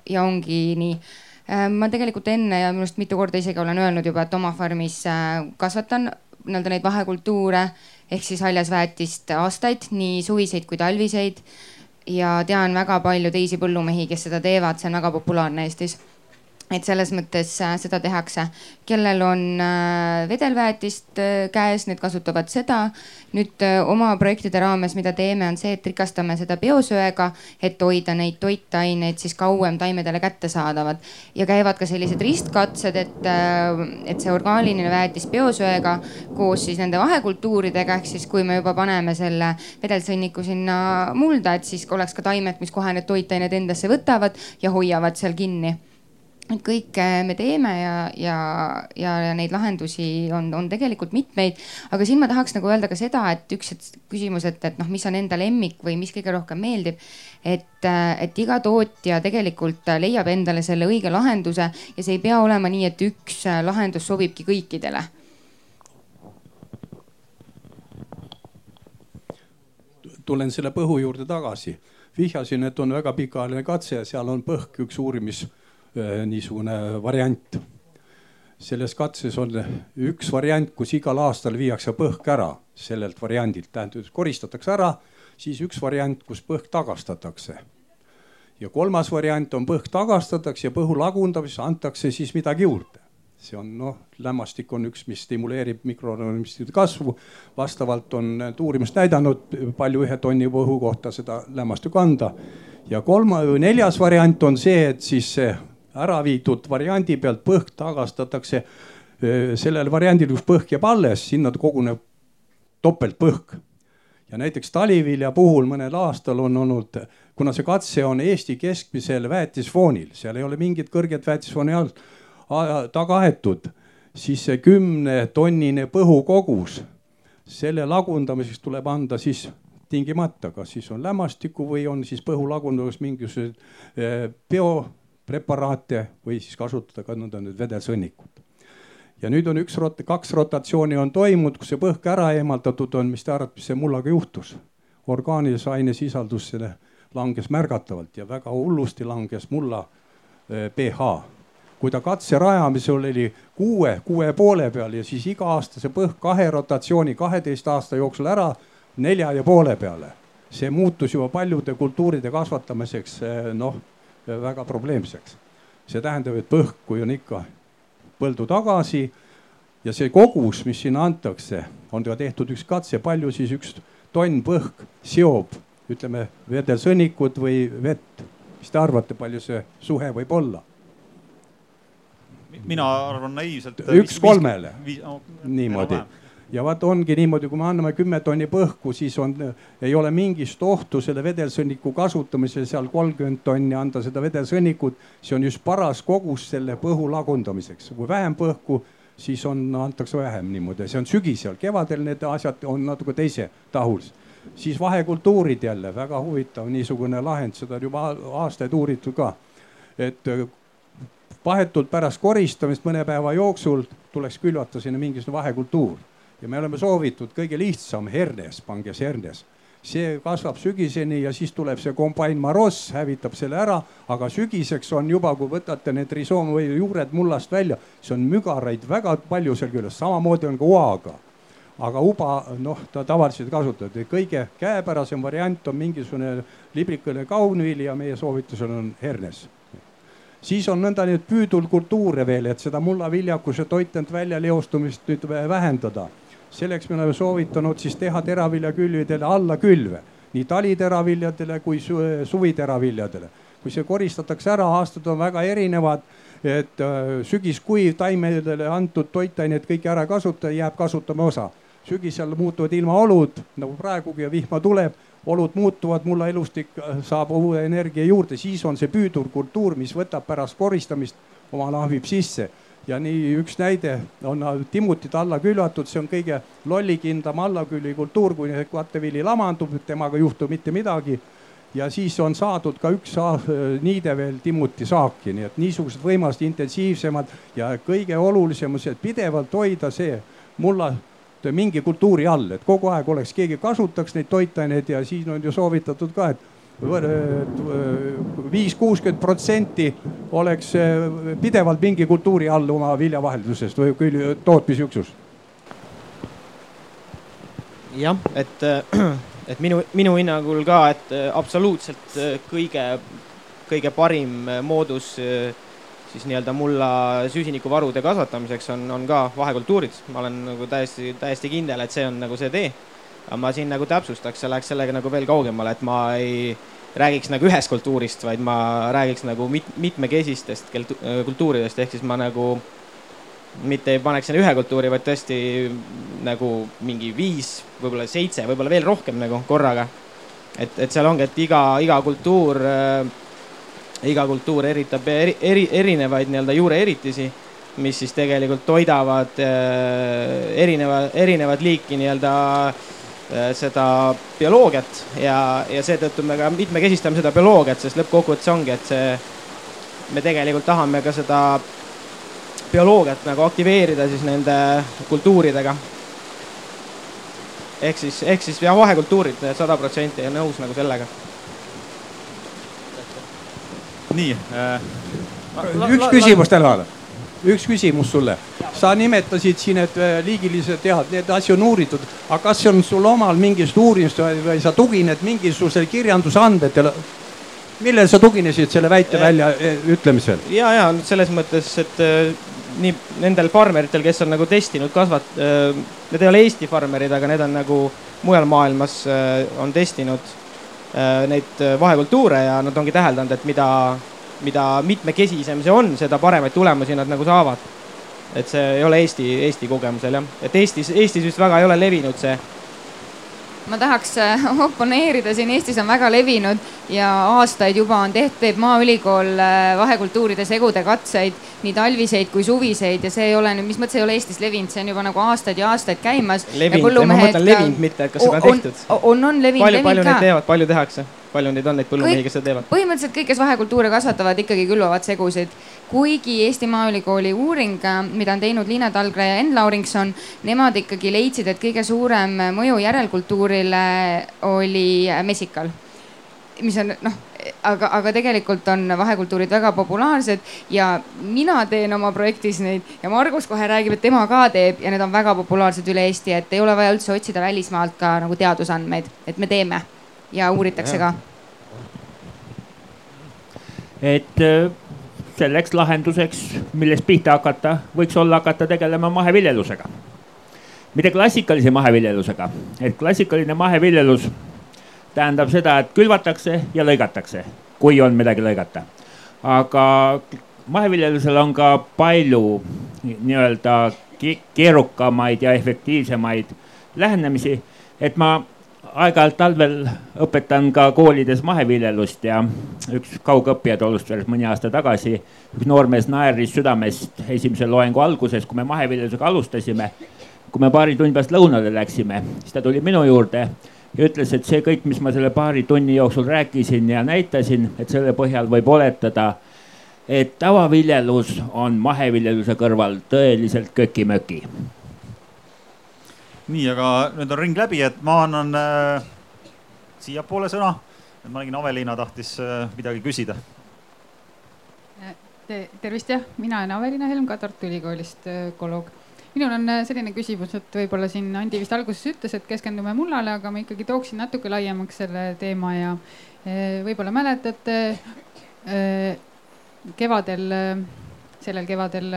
ja ongi nii äh, ma tegelikult enne ja minu arust mitu korda isegi olen öelnud juba, et oma farmis kasvatan nii-öelda neid vahekultuure ehk siis haljasväetist aastaid, nii suviseid kui talviseid. ja tean väga palju teisi põllumehi, kes seda teevad, see on väga populaarne Eestis et selles mõttes äh, seda tehakse. kellel on äh, vedelväetist äh, käes, need kasutavad seda. nüüd oma projektide raames, mida teeme, on see, et rikastame seda biosöega, et hoida neid toitaineid siis kauem taimedele kättesaadavad. ja käivad ka sellised ristkatsed, et, et see orgaaniline väetis biosöega koos siis nende vahekultuuridega, ehk siis kui me juba paneme selle vedelsõnniku sinna mulda, et siis oleks ka taimed, mis kohe need toitained endasse võtavad ja hoiavad seal kinni et kõike me teeme ja, ja, ja, neid lahendusi on, on tegelikult mitmeid. aga siin ma tahaks nagu öelda ka seda, et üks küsimus, et, et noh, mis on enda lemmik või mis kõige rohkem meeldib. et, et iga tootja tegelikult leiab endale selle õige lahenduse ja see ei pea olema nii, et üks lahendus sobibki kõikidele tulen selle põhu juurde tagasi. vihjasin, et on väga pikaajaline katse seal on põhk üks uurimis niisugune variant. selles katses on üks variant, kus igal aastal viiakse põhk ära sellelt variandilt, tähendab koristatakse ära, siis üks variant, kus põhk tagastatakse. ja kolmas variant on põhk tagastatakse ja põhu lagundamiseks antakse siis midagi juurde see on noh, lämmastik on üks, mis stimuleerib mikroorganismide kasvu. vastavalt on uurimust näidanud, palju ühe tonni põhu kohta seda lämmastikku anda. ja kolma, neljas variant on see, et siis see ära viidud variandi pealt põhk tagastatakse sellel variandil, kus põhk jääb alles, sinna koguneb topeltpõhk. ja näiteks talivilja puhul mõnel aastal on olnud, kuna see katse on Eesti keskmisel väetisfoonil, seal ei ole mingit kõrget väetisfooni all taga aetud, siis see kümnetonnine põhukogus, selle lagundamiseks tuleb anda siis tingimata, kas siis on lämmastikku või on siis põhu lagundamiseks mingisugused bio preparaate või siis kasutada ka nõnda nüüd vedelsõnnikut. ja nüüd on üks rot-, kaks rotatsiooni on toimunud, kus see põhk ära eemaldatud on, mis te arvate, mis see mullaga juhtus? orgaanilise aine sisaldus selle langes märgatavalt ja väga hullusti langes mulla pH kui ta katse rajamisel oli kuue, kuue poole peal ja siis iga aasta see põhk kahe rotatsiooni kaheteist aasta jooksul ära nelja ja poole peale. see muutus juba paljude kultuuride kasvatamiseks noh väga probleemseks. see tähendab, et põhk, kui on ikka põldu tagasi ja see kogus, mis sinna antakse, on ka tehtud üks katse, palju siis üks tonn põhk seob, ütleme vedelsõnnikut või vett. mis te arvate, palju see suhe võib olla? mina arvan naiivselt. üks kolmele, niimoodi ja vaat ongi niimoodi, kui me anname kümme tonni põhku, siis on, ei ole mingist ohtu selle vedelsõnniku kasutamisel seal kolmkümmend tonni anda seda vedelsõnnikut. see on just paras kogus selle põhu lagundamiseks, kui vähem põhku, siis on, antakse vähem niimoodi, see on sügisel, kevadel need asjad on natuke teise tahus siis vahekultuurid jälle. Väga huvitav niisugune lahend, seda on juba aastaid uuritud ka. et vahetult pärast koristamist mõne päeva jooksul tuleks külvata sinna mingisugune vahekultuur ja me oleme soovitud kõige lihtsam hernes, pange see hernes. see kasvab sügiseni ja siis tuleb see kombain maross, hävitab selle ära, aga sügiseks on juba, kui võtate need risoom või juured mullast välja, siis on mügaraid väga palju seal küljes, samamoodi on ka oaga aga uba, noh, ta tavaliselt kasutatud, kõige käepärasem variant on mingisugune librikune kaunviili ja meie soovitusel on hernes siis on nõnda nüüd püüdulkultuure veel, et seda mullaviljakuse toitend väljaleostumist nüüd vähendada. Selleks me oleme soovitanud siis teha teraviljakülvidele allakülve, nii taliteraviljadele kui suviteraviljadele. kui see koristatakse ära, aastad on väga erinevad, et äh, sügiskuiv taimedele antud toitained kõiki ära kasutada, jääb kasutama osa. sügisel muutuvad ilmaolud nagu praegugi ja vihma tuleb olud muutuvad, mulla elustik äh, saab uue energia juurde, siis on see püüdurkultuur, mis võtab pärast koristamist oma lahvib sisse ja nii üks näide on timmutit alla külvatud, see on kõige lollikindlam allakülvikultuur, kui kattevili lamandub, temaga ei juhtu mitte midagi. ja siis on saadud ka üks niide veel timmuti saaki, nii et niisugused võimalused intensiivsemad ja kõige olulisem on see, et pidevalt hoida see mulla mingi kultuuri all, et kogu aeg oleks, keegi kasutaks neid toitaineid ja siin on ju soovitatud ka, et viis, kuuskümmend protsenti oleks pidevalt mingi kultuuri all oma viljavaheldusest või küll tootmisüksus. jah, et, et minu, minu hinnangul ka, et absoluutselt kõige, kõige parim moodus siis nii-öelda mulla süsinikuvarude kasvatamiseks on, on ka vahekultuurid. ma olen nagu täiesti, täiesti kindel, et see on nagu see tee. Aga ma siin nagu täpsustaks ja läheks sellega nagu veel kaugemale, et ma ei räägiks nagu ühest kultuurist, vaid ma räägiks nagu mit, mitmekesistest kultuuridest, ehk siis ma nagu mitte ei paneks sinna ühe kultuuri, vaid tõesti nagu mingi viis, võib-olla seitse, võib-olla veel rohkem nagu korraga. et, et seal ongi, et iga, iga kultuur äh, iga kultuur eritab eri, eri, erinevaid nii-öelda juureeritisi, mis siis tegelikult toidavad äh, erineva, erinevat liiki nii-öelda äh, seda bioloogiat ja, ja seetõttu me ka mitmekesistame seda bioloogiat, sest lõppkokkuvõttes ongi, et see, me tegelikult tahame ka seda bioloogiat nagu aktiveerida siis nende kultuuridega. ehk siis, ehk siis jah, vahekultuurid sada protsenti nõus nagu sellega nii äh,. üks küsimus tänavale, üks küsimus sulle. sa nimetasid siin, et äh, liigilised jah, need asju on uuritud, aga kas on sul omal mingisugust uurimust või sa tugined mingisugusele kirjandusandmetele? millele sa tuginesid selle väite väljaütlemisel? Äh, ja, ja selles mõttes, et äh, nii nendel farmeritel, kes on nagu testinud kasvat-, need ei ole Eesti farmerid, aga need on nagu mujal maailmas on testinud Äh, neid äh, vahekultuure ja nad ongi täheldanud, et mida, mida mitmekesisem see on, seda paremaid tulemusi nad nagu saavad. et see ei ole Eesti, Eesti kogemusel jah, et Eestis, Eestis vist väga ei ole levinud see ma tahaks äh, oponeerida, siin Eestis on väga levinud ja aastaid juba on tehtud, teeb Maaülikool vahekultuuride segude katseid, nii talviseid kui suviseid ja see ei ole nüüd, mis mõttes ei ole Eestis levinud, see on juba nagu aastaid ja aastaid käimas. levinud, ma mõtlen levinud, mitte et kas seda on tehtud. on, on levinud, palju, palju neid teevad, palju tehakse? Palju neid on, neid põllumehi, kes seda teevad? põhimõtteliselt kõik, kes vahekultuure kasvatavad, ikkagi külvavad segusid. kuigi Eesti Maaülikooli uuring, mida on teinud Liina Talgre ja Enn Lauringson, nemad ikkagi leidsid, et kõige suurem mõju järelkultuurile oli mesikal mis on noh, aga, aga tegelikult on vahekultuurid väga populaarsed ja mina teen oma projektis neid ja Margus kohe räägib, et tema ka teeb ja need on väga populaarsed üle Eesti, et ei ole vaja üldse otsida välismaalt ka nagu teadusandmeid, et me teeme ja uuritakse ka. et äh, selleks lahenduseks, millest pihta hakata, võiks olla hakata tegelema maheviljelusega. mitte klassikalise maheviljelusega, et klassikaline maheviljelus tähendab seda, et külvatakse ja lõigatakse. kui on midagi lõigata. aga maheviljelusel on ka palju nii-öelda keerukamaid ja efektiivsemaid lähenemisi, et ma aeg-ajalt talvel õpetan ka koolides maheviljelust ja üks kaugõppija alustas mõni aasta tagasi. üks noormees naeris südamest esimese loengu alguses, kui me maheviljelusega alustasime. kui me paari tunni pärast lõunale läksime, siis ta tuli minu juurde ja ütles, et see kõik, mis ma selle paari tunni jooksul rääkisin ja näitasin, et selle põhjal võib oletada, et tavaviljelus on maheviljeluse kõrval tõeliselt köki-möki nii, aga nüüd on ring läbi, et ma annan äh, siiapoole sõna. ma nägin, Aveliina tahtis äh, midagi küsida Te,. tervist, jah, mina olen Aveliina Helm ka Tartu Ülikoolist äh, ökoloog. minul on äh, selline küsimus, et võib-olla siin Andi vist alguses ütles, et keskendume mullale, aga ma ikkagi tooksin natuke laiemaks selle teema ja võib-olla mäletate kevadel, sellel kevadel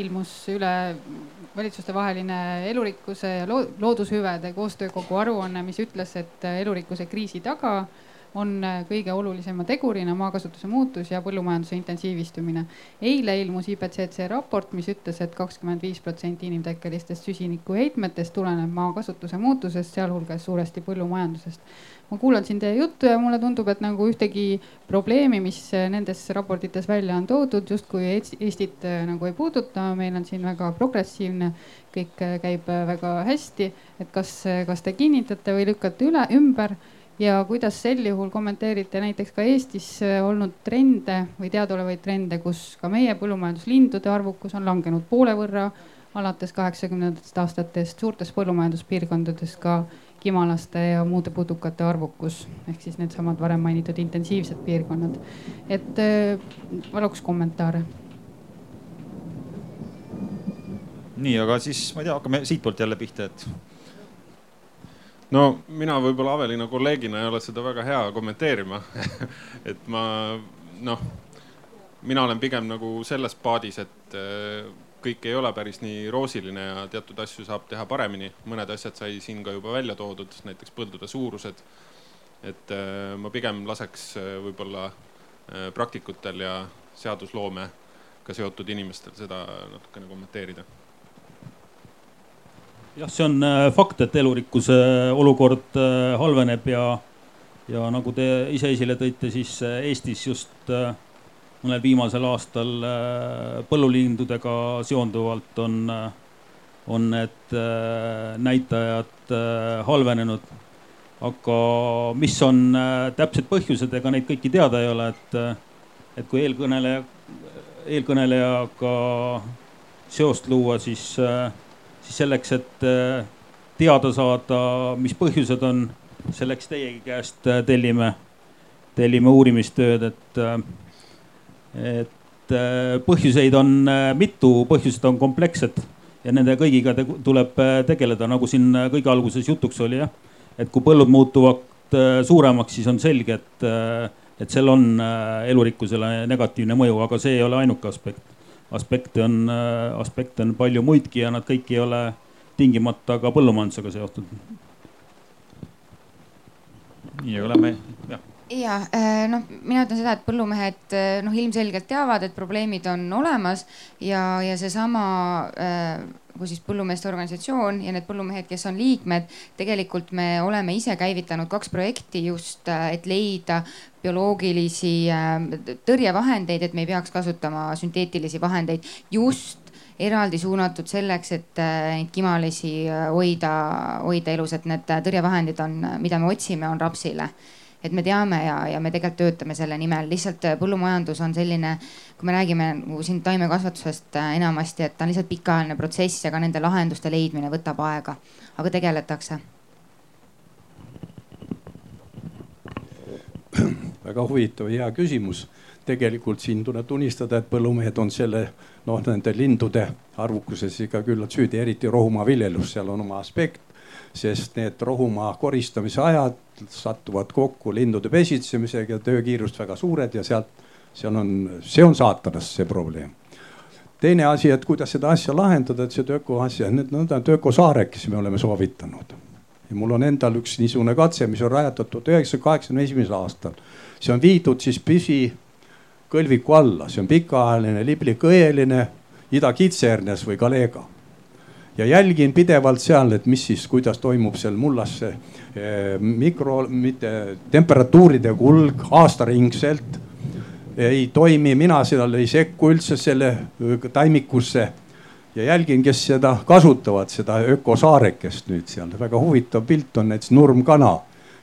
ilmus üle valitsustevaheline elurikkuse ja loodushüvede koostöökogu aruanne, mis ütles, et elurikkuse kriisi taga on kõige olulisema tegurina maakasutuse muutus ja põllumajanduse intensiivistumine. eile ilmus IPCC raport, mis ütles et, et kakskümmend viis protsenti inimtekkelistest süsinikuheitmetest tuleneb maakasutuse muutusest, sealhulgas suuresti põllumajandusest ma kuulan siin teie juttu ja mulle tundub, et nagu ühtegi probleemi, mis nendes raportites välja on toodud, justkui Eestit äh, nagu ei puuduta, meil on siin väga progressiivne, kõik äh, käib väga hästi. et kas, kas te kinnitate või lükkate üle, ümber ja kuidas sel juhul kommenteerite näiteks ka Eestis olnud trende või teadaolevaid trende, kus ka meie põllumajanduslindude arvukus on langenud poole võrra alates kaheksakümnendatest aastatest suurtes põllumajanduspiirkondades ka kimalaste ja muude pudukate arvukus ehk siis needsamad varem mainitud intensiivsed piirkonnad. et äh, paluks kommentaare. nii, aga siis ma ei tea, hakkame siitpoolt jälle pihta, et. no mina võib-olla Aveliina kolleegina ei ole seda väga hea kommenteerima et ma noh, mina olen pigem nagu selles paadis, et äh, kõik ei ole päris nii roosiline ja teatud asju saab teha paremini. mõned asjad sai siin ka juba välja toodud, näiteks põldude suurused. et äh, ma pigem laseks äh, võib-olla äh, praktikutel ja seadusloomega seotud inimestel seda natukene kommenteerida. jah, see on fakt, et elurikkuse olukord halveneb ja, ja nagu te ise esile tõite, siis Eestis just mõnel viimasel aastal äh, põllulindudega seonduvalt on, äh, on need äh, näitajad halvenenud. aga mis on täpsed põhjused, ega neid kõiki teada ei ole, et, et kui eelkõneleja, eelkõnelejaga seost luua, siis, siis selleks, et teada saada, mis põhjused on, selleks teiegi käest tellime, tellime uurimistööd, et et äh, põhjuseid on äh, mitu, põhjused on komplekssed ja nende kõigiga te tuleb äh, tegeleda, nagu siin kõige alguses jutuks oli jah. et kui põllud muutuvad suuremaks, siis on selge, et, et seal on elurikkusele negatiivne mõju, aga see ei ole ainuke aspekt. aspekte on, aspekte on palju muidki ja nad kõik ei ole tingimata ka põllumajandusega seotud. nii, aga lähme, jah ja äh, noh, mina ütlen seda, et põllumehed äh, noh, ilmselgelt teavad, et probleemid on olemas ja, ja seesama kui siis põllumeeste organisatsioon ja need põllumehed, kes on liikmed, tegelikult me oleme ise käivitanud kaks projekti just, et leida bioloogilisi tõrjevahendeid, et me ei peaks kasutama sünteetilisi vahendeid just eraldi suunatud selleks, et neid kimalisi hoida, hoida elus, et need tõrjevahendid on, mida me otsime, on rapsile et me teame ja, ja me tegelikult töötame selle nimel, lihtsalt äh, põllumajandus on selline, kui me räägime nagu siin taimekasvatusest äh, enamasti, et ta on lihtsalt pikaajaline protsess ja ka nende lahenduste leidmine võtab aega, aga tegeletakse. väga huvitav, hea küsimus. tegelikult siin tuleb tunnistada, et põllumehed on selle noh, nende lindude arvukuses ikka küllalt süüdi, eriti rohumaa viljelus, seal on oma aspekt sest need rohumaa koristamise ajad satuvad kokku lindude pesitsemisega töökiirust väga suured ja sealt, seal on, see on saatanast see probleem. teine asi, et kuidas seda asja lahendada, et seda ökoasja, need nõnda ökosaarekesi me oleme soovitanud. ja mul on endal üks niisugune katse, mis on rajatud tuhat üheksasaja kaheksakümne esimesel aastal. see on viidud siis püsikõlviku alla, see on pikaajaline liblikõeline idakitsernes või galega ja jälgin pidevalt seal, et mis siis, kuidas toimub seal mullas see eh, mikro, mitte temperatuuride kulg aastaringselt. ei toimi, mina seal ei sekku üldse selle taimikusse ja jälgin, kes seda kasutavad, seda ökosaarekest nüüd seal. väga huvitav pilt on näiteks nurmkana,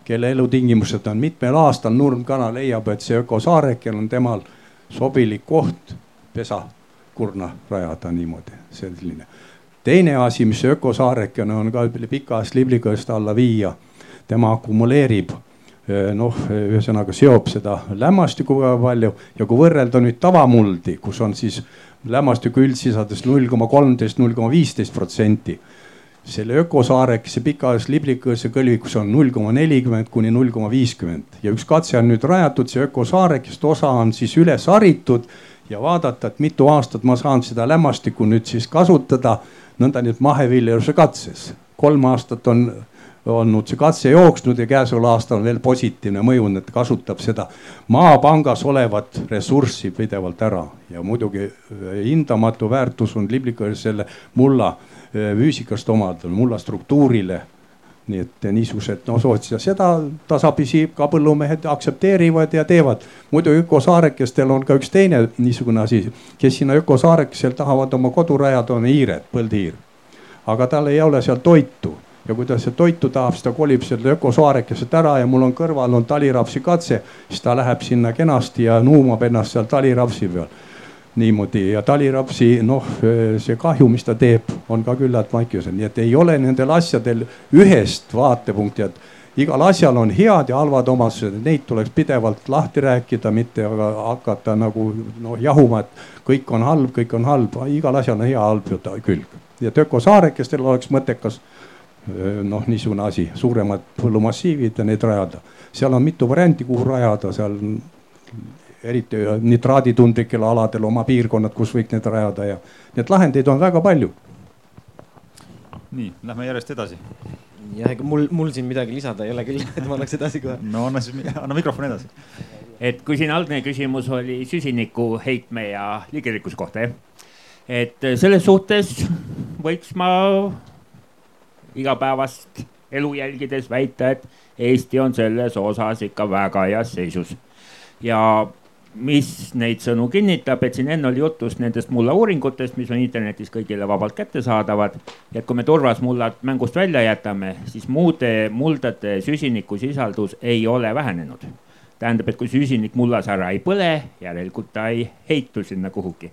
kelle elutingimused on mitmel aastal. nurmkana leiab, et see ökosaarekel on temal sobilik koht pesakurna rajada niimoodi, selline teine asi, mis ökosaarekene on ka pikast liblikõest alla viia, tema akumuleerib noh, ühesõnaga seob seda lämmastikku väga palju ja kui võrrelda nüüd tavamuldi, kus on siis lämmastiku üldsisaldus null koma kolmteist, null koma viisteist protsenti. selle ökosaarekese pikas liblikõse kõlvikus on null koma nelikümmend kuni null koma viiskümmend ja üks katse on nüüd rajatud, see ökosaarekest osa on siis üles haritud ja vaadata, et mitu aastat ma saan seda lämmastikku nüüd siis kasutada nõndanimetatud maheviljeluse katses. kolm aastat on olnud see katse jooksnud ja käesoleval aastal on veel positiivne mõju, et kasutab seda maapangas olevat ressurssi pidevalt ära ja muidugi äh, hindamatu väärtus on liblikal selle mulla äh, füüsikast omadel, mulla struktuurile nii et niisugused noh soots ja seda tasapisi ka põllumehed aktsepteerivad ja teevad. muidu ökosaarekestel on ka üks teine niisugune asi, kes sinna ökosaarekesel tahavad oma kodu rajada, on hiired, põldhiir. aga tal ei ole seal toitu ja kui ta seda toitu tahab, siis ta kolib selle ökosaarekeselt ära ja mul on kõrval on talirapsi katse, siis ta läheb sinna kenasti ja nuumab ennast seal talirapsi peal niimoodi ja talirapsi, noh, see kahju, mis ta teeb, on ka küllalt vaikusel, nii et ei ole nendel asjadel ühest vaatepunkti, et igal asjal on head ja halvad omadused, neid tuleks pidevalt lahti rääkida, mitte aga hakata nagu noh jahuma, et kõik on halb, kõik on halb, igal asjal on hea halb külg. ja ökosaarekestel oleks mõttekas noh, niisugune asi, suuremad põllumassiivid ja need rajada. seal on mitu varianti, kuhu rajada, seal eriti nitraaditundlikel aladel oma piirkonnad, kus võiks need rajada ja nii et lahendeid on väga palju. nii, lähme järjest edasi. jah, ega mul, mul siin midagi lisada ei ole küll, et ma annaks edasi kohe. no anna siis, anna mikrofon edasi. et kui siin algne küsimus oli süsiniku heitme ja liigirikkuse kohta jah. et selles suhtes võiks ma igapäevast elu jälgides väita, et Eesti on selles osas ikka väga heas seisus ja mis neid sõnu kinnitab, et siin enne oli jutus nendest mulla uuringutest, mis on internetis kõigile vabalt kättesaadavad. et kui me turvasmullad mängust välja jätame, siis muude muldade süsinikusisaldus ei ole vähenenud. tähendab, et kui süsinik mullas ära ei põle, järelikult ta ei heitu sinna kuhugi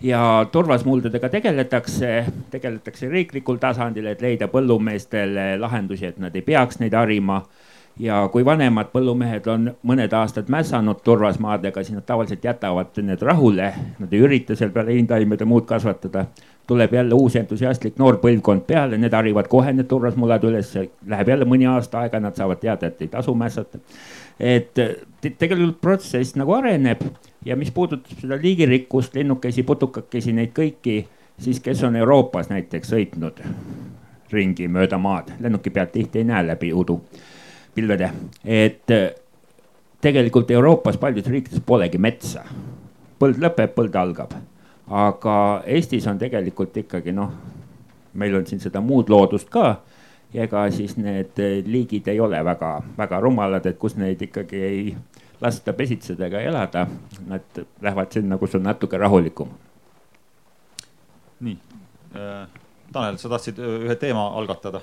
ja turvasmuldadega tegeletakse, tegeletakse riiklikul tasandil, et leida põllumeestele lahendusi, et nad ei peaks neid harima ja kui vanemad põllumehed on mõned aastad mässanud turvasmaadega, siis nad tavaliselt jätavad need rahule, nad ei ürita seal peale heintaimede muud kasvatada. tuleb jälle uus entusiastlik noor põlvkond peale, need harivad kohe need turvasmullad üles, läheb jälle mõni aasta aega, nad saavad teada, et ei tasu mässata. et tegelikult protsess nagu areneb. Ja mis puudutab seda liigirikkust, linnukesi, putukakesi, neid kõiki, siis kes on Euroopas näiteks sõitnud ringi mööda maad, lennuki pealt tihti ei näe läbi udu pilvede, et äh, tegelikult Euroopas paljudes riikides polegi metsa. põld lõpeb, põld algab, aga Eestis on tegelikult ikkagi noh, meil on siin seda muud loodust ka ja ega siis need äh, liigid ei ole väga-väga rumalad, et kus neid ikkagi ei lasta pesitseda ega elada. Nad lähevad sinna, kus on natuke rahulikum. nii äh,, Tanel, sa tahtsid ühe teema algatada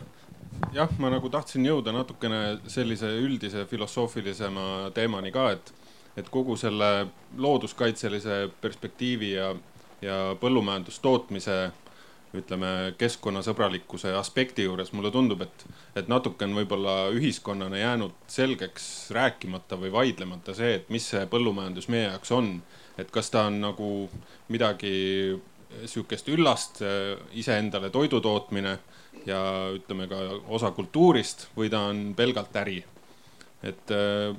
jah, ma nagu tahtsin jõuda natukene sellise üldise filosoofilisema teemani ka, et, et kogu selle looduskaitselise perspektiivi ja, ja põllumajandustootmise ütleme keskkonnasõbralikkuse aspekti juures mulle tundub, et, et natuke on võib-olla ühiskonnana jäänud selgeks rääkimata või vaidlemata see, et mis see põllumajandus meie jaoks on. et kas ta on nagu midagi sihukest üllast iseendale toidu tootmine ja ütleme ka osa kultuurist või ta on pelgalt äri. et äh,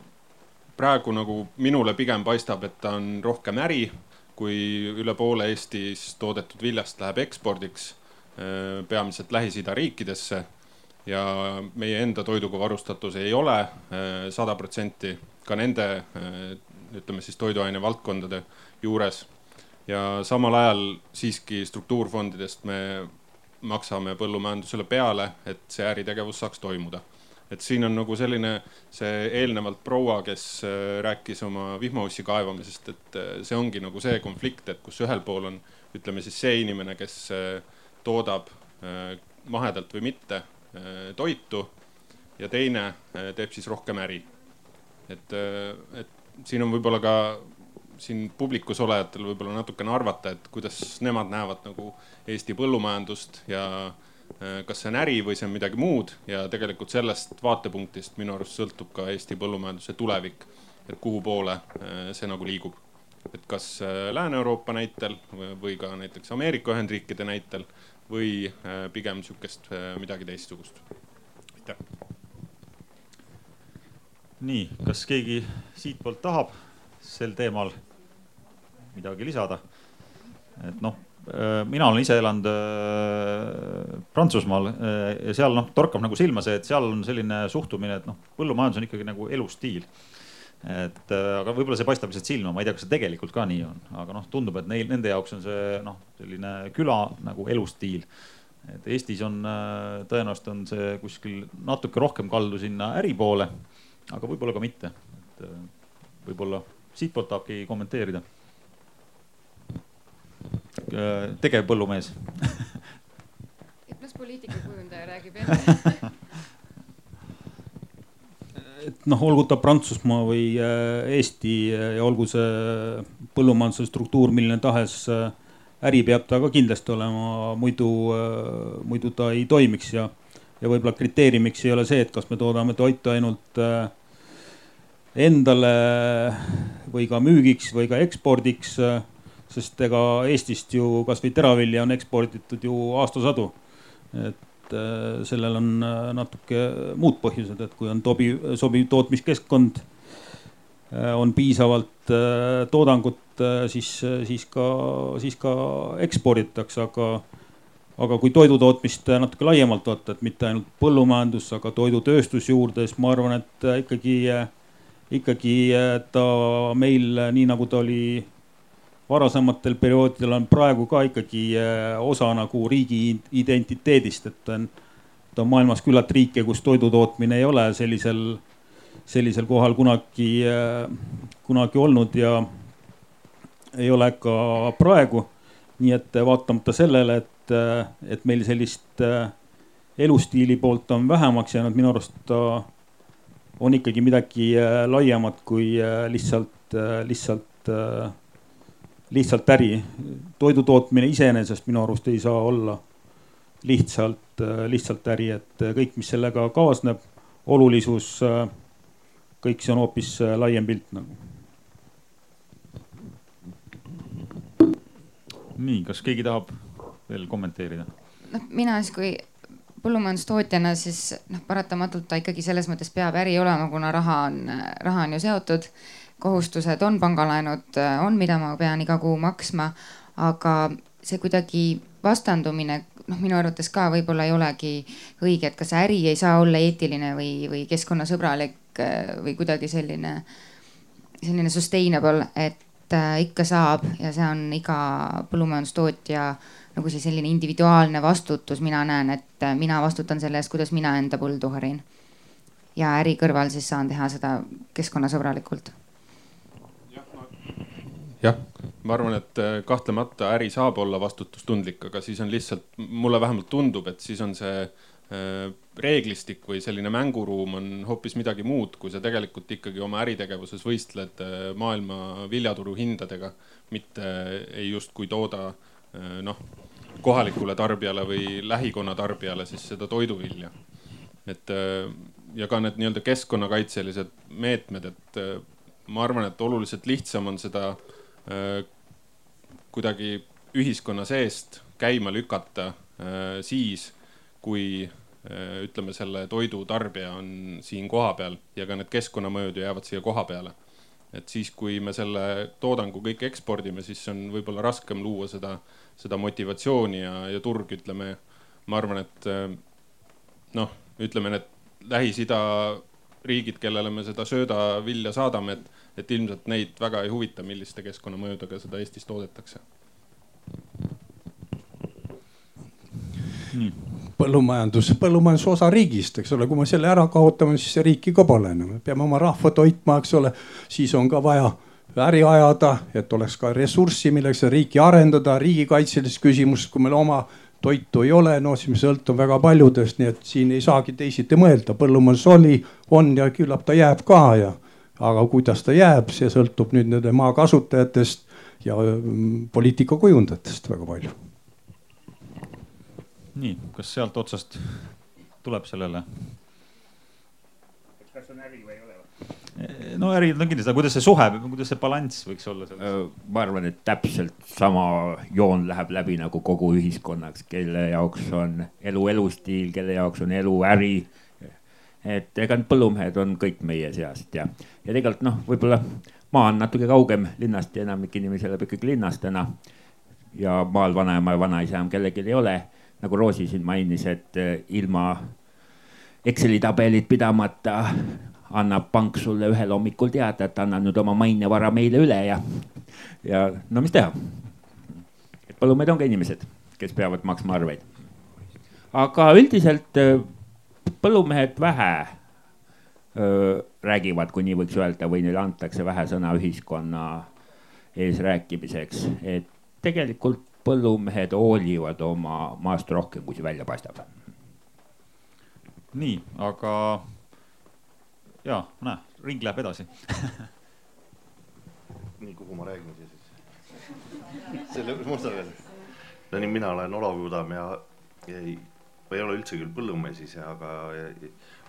praegu nagu minule pigem paistab, et ta on rohkem äri, kui üle poole Eestis toodetud viljast läheb ekspordiks, äh, peamiselt Lähis-Ida riikidesse. ja meie enda toiduga varustatus ei ole sada protsenti ka nende ütleme siis toiduaine valdkondade juures. ja samal ajal siiski struktuurfondidest me maksame põllumajandusele peale, et see äritegevus saaks toimuda et siin on nagu selline see eelnevalt proua, kes äh, rääkis oma vihmaussi kaevamisest, et äh, see ongi nagu see konflikt, et kus ühel pool on, ütleme siis see inimene, kes äh, toodab mahedalt või mitte toitu ja teine teeb siis rohkem äri. et, et siin on võib-olla ka siin publikus olijatel võib-olla natukene arvata, et kuidas nemad näevad nagu Eesti põllumajandust ja Äh, kas see on äri või see on midagi muud ja tegelikult sellest vaatepunktist minu arust sõltub ka Eesti põllumajanduse tulevik. et kuhu poole äh, see nagu liigub, et kas äh, Lääne-Euroopa näitel või ka näiteks Ameerika Ühendriikide näitel või pigem sihukest midagi teistsugust. aitäh. nii, kas keegi siitpoolt tahab sel teemal midagi lisada? et noh mina olen ise elanud äh, Prantsusmaal äh, ja seal noh, torkab nagu silma see, et seal on selline suhtumine, et noh, põllumajandus on ikkagi nagu elustiil. et aga võib-olla see paistab lihtsalt silma, ma ei tea, kas see tegelikult ka nii on, aga noh, tundub, et neil, nende jaoks on see noh, selline küla nagu elustiil. et Eestis on tõenäoliselt on see kuskil natuke rohkem kaldu sinna äri poole, aga võib-olla ka mitte. et võib-olla siitpoolt tahab keegi kommenteerida Äh, tegevpõllumees. Las poliitika kujundaja räägib enne? Et noh, olgu ta Prantsusmaa või äh, Eesti äh, ja olgu see põllumajanduse struktuur milline tahes, äri peab ta ka kindlasti olema, muidu, muidu ta ei toimiks ja, ja võib-olla kriteeriumiks ei ole see, et kas me toodame toitu ainult endale või ka müügiks või ka ekspordiks sest ega Eestist ju kasvõi teravilja on eksporditud ju aastasadu. et äh, sellel on äh, natuke muud põhjused, et kui on tobi, sobiv tootmiskeskkond, äh, on piisavalt toodangut, siis, siis ka, siis ka eksporditakse, aga aga kui toidutootmist natuke laiemalt võtta, et mitte ainult põllumajandus, aga toidutööstus juurde, siis ma arvan, et ikkagi, ikkagi ta meil, nii nagu ta oli varasematel perioodidel on praegu ka ikkagi äh, osa nagu riigi identiteedist, et on, et on maailmas küllalt riike, kus toidu tootmine ei ole sellisel, sellisel kohal kunagi, äh, kunagi olnud ja ei ole ka praegu. nii et vaatamata sellele, et, äh, et meil sellist elustiili poolt on vähemaks jäänud, minu arust on ikkagi midagi laiemat kui lihtsalt, lihtsalt lihtsalt äri. toidu tootmine iseenesest minu arust ei saa olla lihtsalt, lihtsalt äri, et kõik, mis sellega kaasneb, olulisus, kõik see on hoopis laiem pilt nagu. nii, kas keegi tahab veel kommenteerida? noh, mina siis kui põllumajandustootjana, siis noh, paratamatult ta ikkagi selles mõttes peab äri olema, kuna raha on, raha on ju seotud kohustused, on pangalaenud, on, mida ma pean iga kuu maksma. aga see kuidagi vastandumine, noh, minu arvates ka võib-olla ei olegi õige, et kas äri ei saa olla eetiline või, või keskkonnasõbralik või kuidagi selline, selline sustainable, et äh, ikka saab ja see on iga põllumajandustootja nagu see selline individuaalne vastutus, mina näen, et äh, mina vastutan selle eest, kuidas mina enda põldu harin. ja äri kõrval siis saan teha seda keskkonnasõbralikult jah, ma arvan, et äh, kahtlemata äri saab olla vastutustundlik, aga siis on lihtsalt, mulle vähemalt tundub, et siis on see äh, reeglistik või selline mänguruum on hoopis midagi muud, kui sa tegelikult ikkagi oma äritegevuses võistled äh, maailma viljaturu hindadega, mitte ei justkui tooda noh, kohalikule tarbijale või lähikonna tarbijale siis seda toiduvilja. et ja ka need nii-öelda keskkonnakaitselised meetmed, et ma arvan, et oluliselt lihtsam on seda äh, kuidagi ühiskonna seest käima lükata äh, siis, kui äh, ütleme, selle toidu tarbija on siin kohapeal ja ka need keskkonnamõjud ju jäävad siia koha peale. et siis, kui me selle toodangu kõik ekspordime, siis on võib-olla raskem luua seda, seda motivatsiooni ja, ja turg, ütleme, ma arvan, et noh, ütleme, need Lähis-Ida riigid, kellele me seda söödavilja saadame, et, et ilmselt neid väga ei huvita, milliste keskkonnamõjudega seda Eestis toodetakse. põllumajandus, põllumajandus osa riigist, eks ole, kui me selle ära kaotame, siis riiki ka pole enam, me peame oma rahva toitma, eks ole, siis on ka vaja äri ajada, et oleks ka ressurssi, milleks riiki arendada, riigikaitselised küsimused, kui meil oma toitu ei ole, no siis me sõltume väga paljudest, nii et siin ei saagi teisiti mõelda, põllumajandus oli, on ja küllap ta jääb ka ja. aga kuidas ta jääb, see sõltub nüüd nende maa kasutajatest ja mm, poliitika kujundajatest väga palju. nii, kas sealt otsast tuleb sellele? kas on äri või ei ole? No ärid on kindlasti, aga kuidas see suhe, kuidas see balanss võiks olla selles? Äh, ma arvan, et täpselt sama joon läheb läbi nagu kogu ühiskonnaks, kelle jaoks on elu elustiil, kelle jaoks on elu äri. et ega need põllumehed on kõik meie seast ja, ja tegelikult noh, võib-olla maa on natuke kaugem linnast ja enamik inimesi elab ikkagi linnas täna. ja maal vanaema ja vanaisa enam kellelgi ei ole, nagu Roosi siin mainis, et äh, ilma Exceli tabelit pidamata annab pank sulle ühel hommikul teada, et anna nüüd oma mainevara meile üle ja, ja no mis teha. et põllumehed on ka inimesed, kes peavad maksma arveid. aga üldiselt äh, põllumehed vähe öö, räägivad, kui nii võiks öelda, või neile antakse vähe sõna ühiskonna ees rääkimiseks, et tegelikult põllumehed hoolivad oma maast rohkem, kui see välja paistab. nii, aga ja näe, ring läheb edasi nii, kuhu ma räägin siis? selle musta veel. no nii, mina olen Olav Judam ja, ei, ma ei ole üldse küll põllumees ise, aga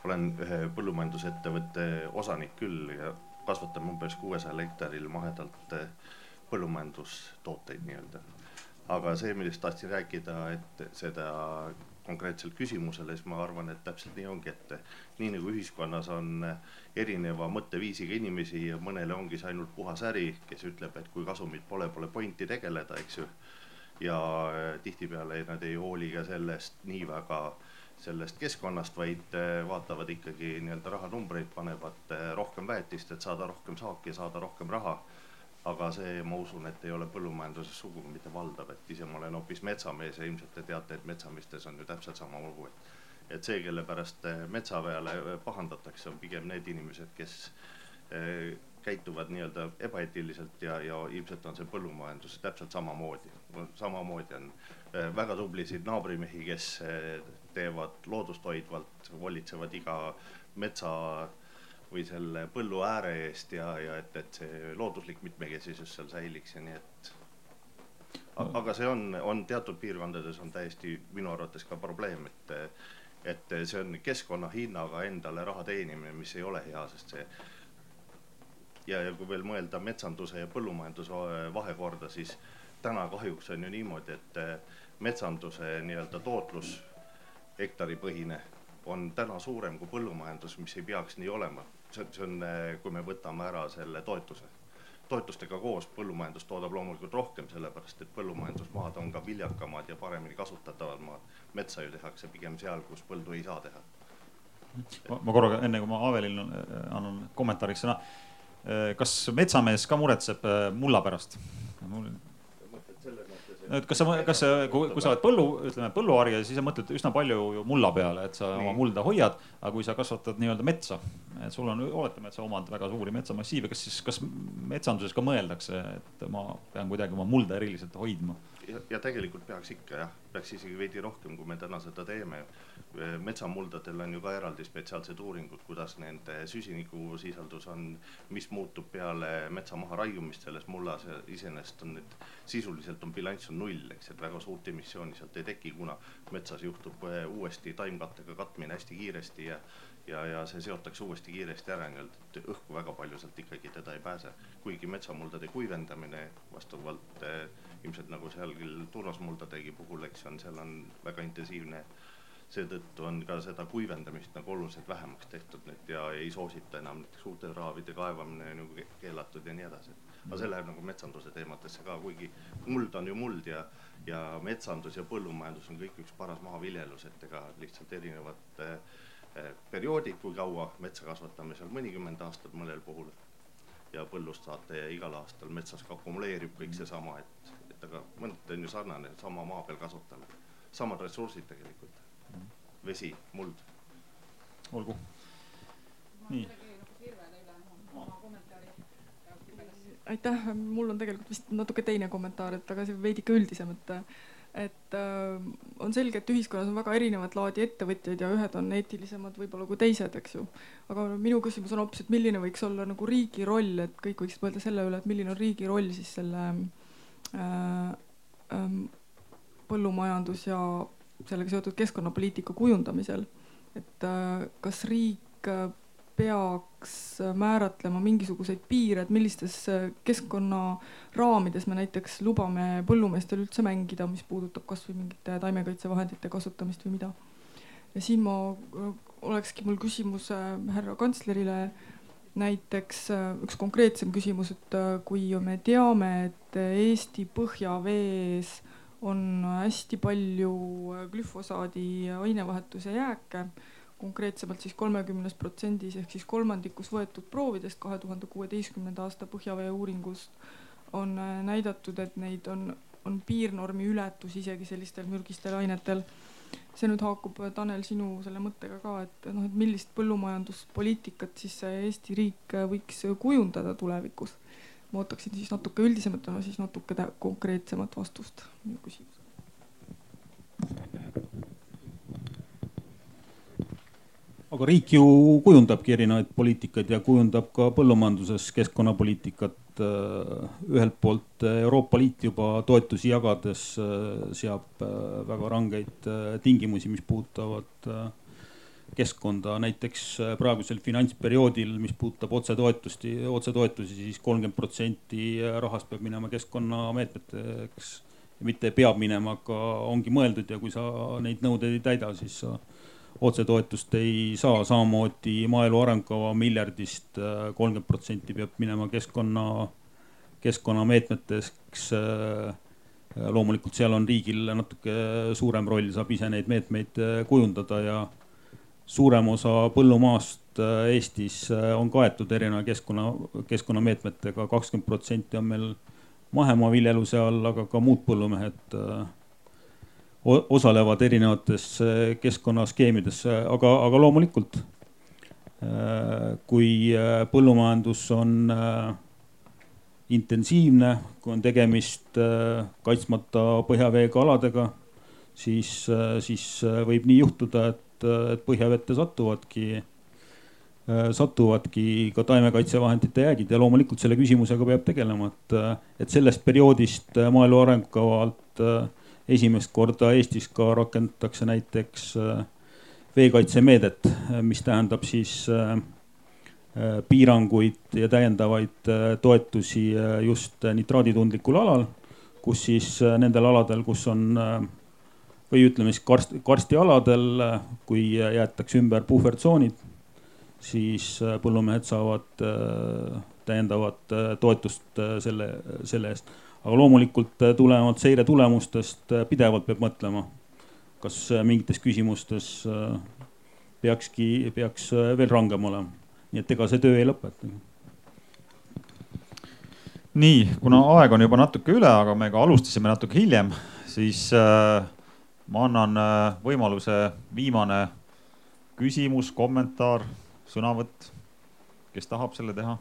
olen ühe põllumajandusettevõtte osanik küll ja kasvatame umbes kuuesajal hektaril mahedalt eh, põllumajandustooteid nii-öelda. aga see, millest tahtsin rääkida, et seda konkreetsele küsimusele, siis ma arvan, et täpselt nii ongi, et nii nagu ühiskonnas on erineva mõtteviisiga inimesi ja mõnele ongi see ainult puhas äri, kes ütleb, et kui kasumit pole, pole pointi tegeleda, eks ju. ja tihtipeale nad ei hooli ka sellest nii väga sellest keskkonnast, vaid vaatavad ikkagi nii-öelda rahanumbreid, panevad rohkem väetist, et saada rohkem saaki ja saada rohkem raha aga see, ma usun, et ei ole põllumajanduses sugugi mitte valdav, et ise ma olen hoopis metsamees ja ilmselt te teate, et metsameestes on ju täpselt sama lugu, et et see, kelle pärast eh, metsa peale eh, pahandatakse, on pigem need inimesed, kes eh, käituvad nii-öelda ebaeetiliselt ja, ja ilmselt on see põllumajandus täpselt samamoodi. samamoodi on väga tublisid naabrimehi, kes teevad loodust hoidvalt, volitsevad iga metsa või selle põllu ääre eest ja, ja et, et see looduslik mitmekesisus seal säiliks ja nii et. aga see on, on teatud piirkondades on täiesti minu arvates ka probleem, et, et see on keskkonna hinnaga endale raha teenimine, mis ei ole hea, sest see. ja, ja kui veel mõelda metsanduse ja põllumajanduse vahekorda, siis täna kahjuks on ju niimoodi, et metsanduse nii-öelda tootlus hektaripõhine on täna suurem kui põllumajandus, mis ei peaks nii olema see, see on, eh, kui me võtame ära selle toetuse. toetustega koos põllumajandus toodab loomulikult rohkem, sellepärast et põllumajandusmaad on ka viljakamad ja paremini kasutatavad maad. metsa ju tehakse pigem seal, kus põldu ei saa teha. ma korraga, enne kui ma Avelile eh, annan kommentaariks sõna. Eh, kas metsamees ka muretseb mulla pärast? mul et kas sa, kas sa, kui, sa oled põllu, ütleme põlluharija, siis sa mõtled üsna palju ju mulla peale, et sa Nii. oma mulda hoiad. aga kui sa kasvatad nii-öelda metsa, et sul on, oletame, et sa omad väga suuri metsamassiive, kas siis, kas metsanduses ka mõeldakse, et ma pean kuidagi oma mulda eriliselt hoidma? Ja, ja tegelikult peaks ikka jah, peaks isegi veidi rohkem, kui me täna seda teeme. Metsamuldadel on ju ka eraldi spetsiaalsed uuringud, kuidas nende süsinikusisaldus on, mis muutub peale metsa maha raiumist selles mullas. Iseenesest on need, sisuliselt on bilanss on null, eks, et väga suurt emissiooni sealt ei teki, kuna metsas juhtub eh, uuesti taimkattega katmine hästi kiiresti ja ja, ja see seotakse uuesti kiiresti ära nii-öelda, et õhku väga palju sealt ikkagi teda ei pääse. kuigi metsamuldade kuivendamine vastavalt eh, ilmselt nagu seal küll turvasmuldadegi puhul, eks on, seal on väga intensiivne seetõttu on ka seda kuivendamist nagu oluliselt vähemaks tehtud nüüd ja ei soosita enam näiteks uute traavide kaevamine on ju keelatud ja nii edasi. aga see läheb nagu metsanduse teemadesse ka, kuigi muld on ju muld ja, ja metsandus ja põllumajandus on kõik üks paras maaviljelus, et ega lihtsalt erinevad perioodid, kui kaua metsa kasvatame, seal mõnikümmend aastat mõnel puhul. ja põllust saate ja igal aastal metsas ka akumuleerib kõik seesama, et aga mõneti on ju sarnane, sama maa peal kasutamine, samad ressursid tegelikult, vesi, muld. olgu, nii. Aitäh, mul on tegelikult vist natuke teine kommentaar, et aga see veidike üldisem, et et äh, on selge, et ühiskonnas on väga erinevat laadi ettevõtjaid ja ühed on eetilisemad võib-olla kui teised, eks ju. aga minu küsimus on hoopis, et milline võiks olla nagu riigi roll, et kõik võiksid mõelda selle üle, et milline on riigi roll siis selle äh, põllumajandus ja sellega seotud keskkonnapoliitika kujundamisel. et äh, kas riik äh, peaks määratlema mingisuguseid piire, et millistes keskkonna raamides me näiteks lubame põllumeestel üldse mängida, mis puudutab kasvõi mingite taimekaitsevahendite kasutamist või mida. ja siin ma, olekski mul küsimus äh, härra kantslerile näiteks äh, üks konkreetsem küsimus, et äh, kui me teame, et Eesti põhjavees on hästi palju glüfosaadi ainevahetuse jääke konkreetsemalt siis kolmekümnes protsendis ehk siis kolmandikus võetud proovidest kahe tuhande kuueteistkümnenda aasta põhjavee uuringust on äh, näidatud, et neid on, on piirnormi ületus isegi sellistel mürgistel ainetel. See nüüd haakub, Tanel, sinu selle mõttega ka, et noh, et millist põllumajanduspoliitikat siis Eesti riik võiks kujundada tulevikus. ma ootaksin siis natuke üldisemat, aga siis natuke konkreetsemat vastust minu küsimusele. aga riik ju kujundabki erinevaid poliitikaid ja kujundab ka põllumajanduses keskkonnapoliitikat. Äh, ühelt poolt Euroopa Liit juba toetusi jagades äh, seab äh, väga rangeid tingimusi, mis puudutavad keskkonda, näiteks praegusel finantsperioodil, mis puudutab otsetoetusti, otsetoetusi, siis kolmkümmend protsenti rahast peab minema keskkonnameetmeteks. mitte peab minema, aga ongi mõeldud ja kui sa neid nõudeid ei täida, siis sa otsetoetust ei saa, samamoodi maaelu arengukava miljardist äh, kolmkümmend protsenti peab minema keskkonna, keskkonnameetmeteks. Äh, loomulikult seal on riigil natuke suurem roll, saab ise neid meetmeid äh, kujundada ja suurem osa põllumaast Eestis on kaetud erineva keskkonna, keskkonnameetmetega, kakskümmend protsenti on meil mahemaa-viljeluse all, aga ka muud põllumehed osalevad erinevates äh, keskkonnaskeemides, aga, aga loomulikult äh, kui põllumajandus on intensiivne, kui on tegemist kaitsmata põhjaveega aladega, siis, siis võib nii juhtuda, et, et põhjavette satuvadki, satuvadki ka taimekaitsevahendite jäägid ja loomulikult selle küsimusega peab tegelema, et, et sellest perioodist maaelu arengukava alt esimest korda Eestis ka rakendatakse näiteks äh, veekaitsemeedet, mis tähendab siis äh, äh, piiranguid ja täiendavaid toetusi just nitraaditundlikul alal, kus siis nendel aladel, kus on või ütleme siis karst, karstialadel, kui jäetakse ümber puhvertsoonid, siis põllumehed saavad täiendavat toetust selle, selle eest aga loomulikult äh, tulenevalt seire tulemustest äh, pidevalt peab mõtlema, kas äh, mingites küsimustes peakski, peaks veel rangem olema. nii et ega see töö ei lõpeta. nii, kuna aeg on juba natuke üle, aga me ka alustasime natuke hiljem, siis äh, ma annan äh, võimaluse viimane küsimus, kommentaar, sõnavõtt. kes tahab selle teha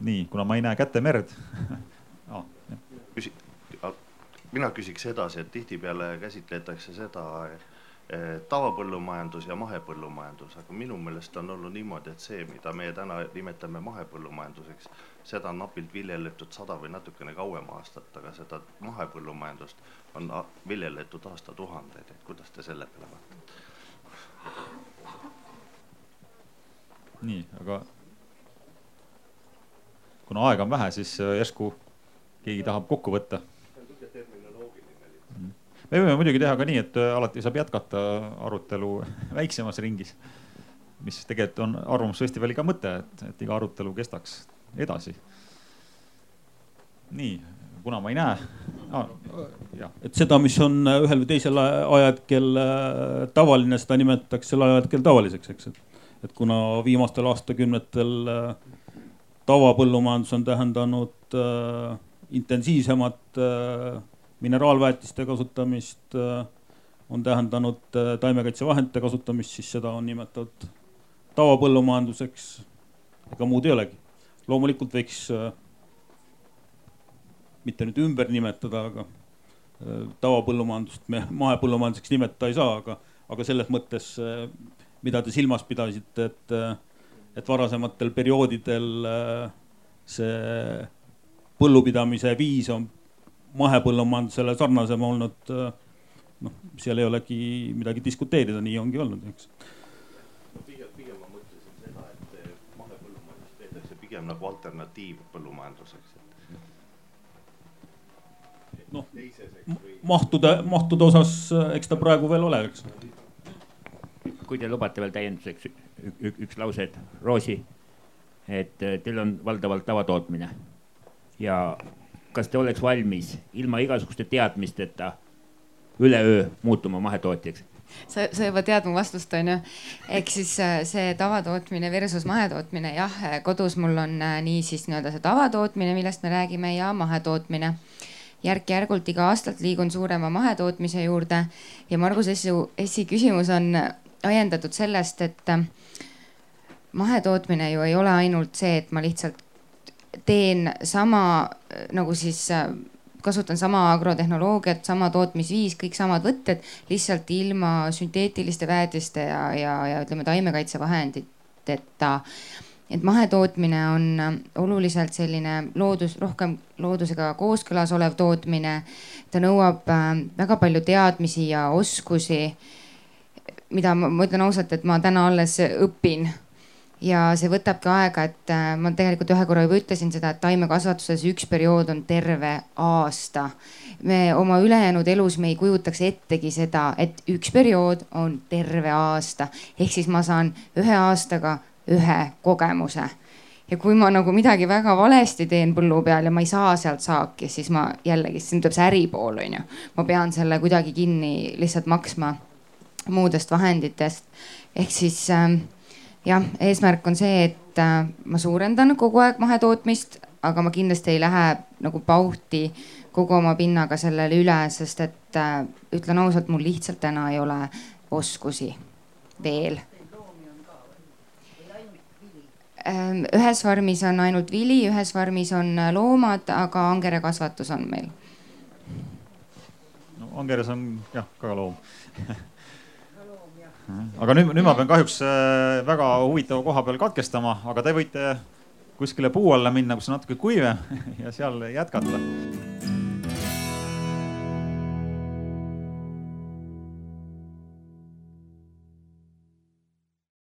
nii, kuna ma ei näe kätemerd ah,. küsi-, mina küsiks edasi, et tihtipeale käsitletakse seda eh, tavapõllumajandus ja mahepõllumajandus, aga minu meelest on olnud niimoodi, et see, mida meie täna nimetame mahepõllumajanduseks, seda on napilt viljeletud sada või natukene kauem aastat, aga seda mahepõllumajandust on viljeletud aastatuhandeid, et kuidas te selle peale vaatate? nii, aga kuna aega on vähe, siis äh, järsku keegi tahab kokku võtta. me võime muidugi teha ka nii, et äh, alati saab jätkata arutelu väiksemas ringis, mis tegelikult on Arvamusfestivali ka mõte, et, et iga arutelu kestaks edasi. nii, kuna ma ei näe ah,. et seda, mis on ühel või teisel ajahetkel äh, tavaline, seda nimetatakse sel ajahetkel tavaliseks, eks, et. et kuna viimastel aastakümnetel äh, tavapõllumajandus on tähendanud äh, intensiivsemat äh, mineraalväetiste kasutamist äh,, on tähendanud äh, taimekaitsevahendite kasutamist, siis seda on nimetatud tavapõllumajanduseks. ega muud ei olegi. loomulikult võiks äh, mitte nüüd ümber nimetada, aga äh, tavapõllumajandust me mahepõllumajanduseks nimetada ei saa, aga, aga selles mõttes, äh, mida te silmas pidasite, et, äh, et varasematel perioodidel see põllupidamise viis on mahepõllumajandusele sarnasem olnud. noh, seal ei olegi midagi diskuteerida, nii ongi olnud, eks. pigem, pigem ma mõtlesin seda, et mahepõllumajandust peetakse pigem nagu alternatiivpõllumajanduseks noh, mahtude, mahtude osas, eks ta praegu veel ole, eks. kui te lubate veel täienduseks üks lause, et Roosi, et äh, teil on valdavalt tavatootmine ja kas te oleks valmis ilma igasuguste teadmisteta üleöö muutuma mahetootjaks? sa, sa juba tead mu vastust, on ju. ehk siis äh, see tavatootmine versus mahetootmine, jah, kodus mul on äh, nii siis nii-öelda see tavatootmine, millest me räägime ja mahetootmine järk-järgult iga aastalt liigun suurema mahetootmise juurde ja Margus Essu, Essi küsimus on ajendatud sellest, et äh, mahetootmine ju ei ole ainult see, et ma lihtsalt teen sama nagu siis kasutan sama agrotehnoloogiat, sama tootmisviis, kõik samad võtted, lihtsalt ilma sünteetiliste väetiste ja, ja, ja ütleme taimekaitsevahenditeta et mahetootmine on oluliselt selline loodus, rohkem loodusega kooskõlas olev tootmine. ta nõuab äh, väga palju teadmisi ja oskusi, mida ma, ma ütlen ausalt, et ma täna alles õpin ja see võtabki aega, et äh, ma tegelikult ühe korra juba ütlesin seda, et taimekasvatuses üks periood on terve aasta. me oma ülejäänud elus me ei kujutaks ettegi seda, et üks periood on terve aasta, ehk siis ma saan ühe aastaga ühe kogemuse. ja kui ma nagu midagi väga valesti teen põllu peal ja ma ei saa sealt saaki, siis ma jällegi, siin tuleb see äripool on ju. ma pean selle kuidagi kinni lihtsalt maksma muudest vahenditest. ehk siis äh, jah, eesmärk on see, et äh, ma suurendan kogu aeg mahetootmist, aga ma kindlasti ei lähe nagu pauhti kogu oma pinnaga sellele üle, sest et äh, ütlen ausalt, mul lihtsalt täna ei ole oskusi veel Ehm, ühes farmis on ainult vili, ühes farmis on äh, loomad, aga angerekasvatus on meil. no angeres on jah ka loom aga nüüd, nüüd ma pean kahjuks äh, väga huvitava koha peal katkestama, aga te võite kuskile puu alla minna, kus on natuke kuivem ja seal jätkata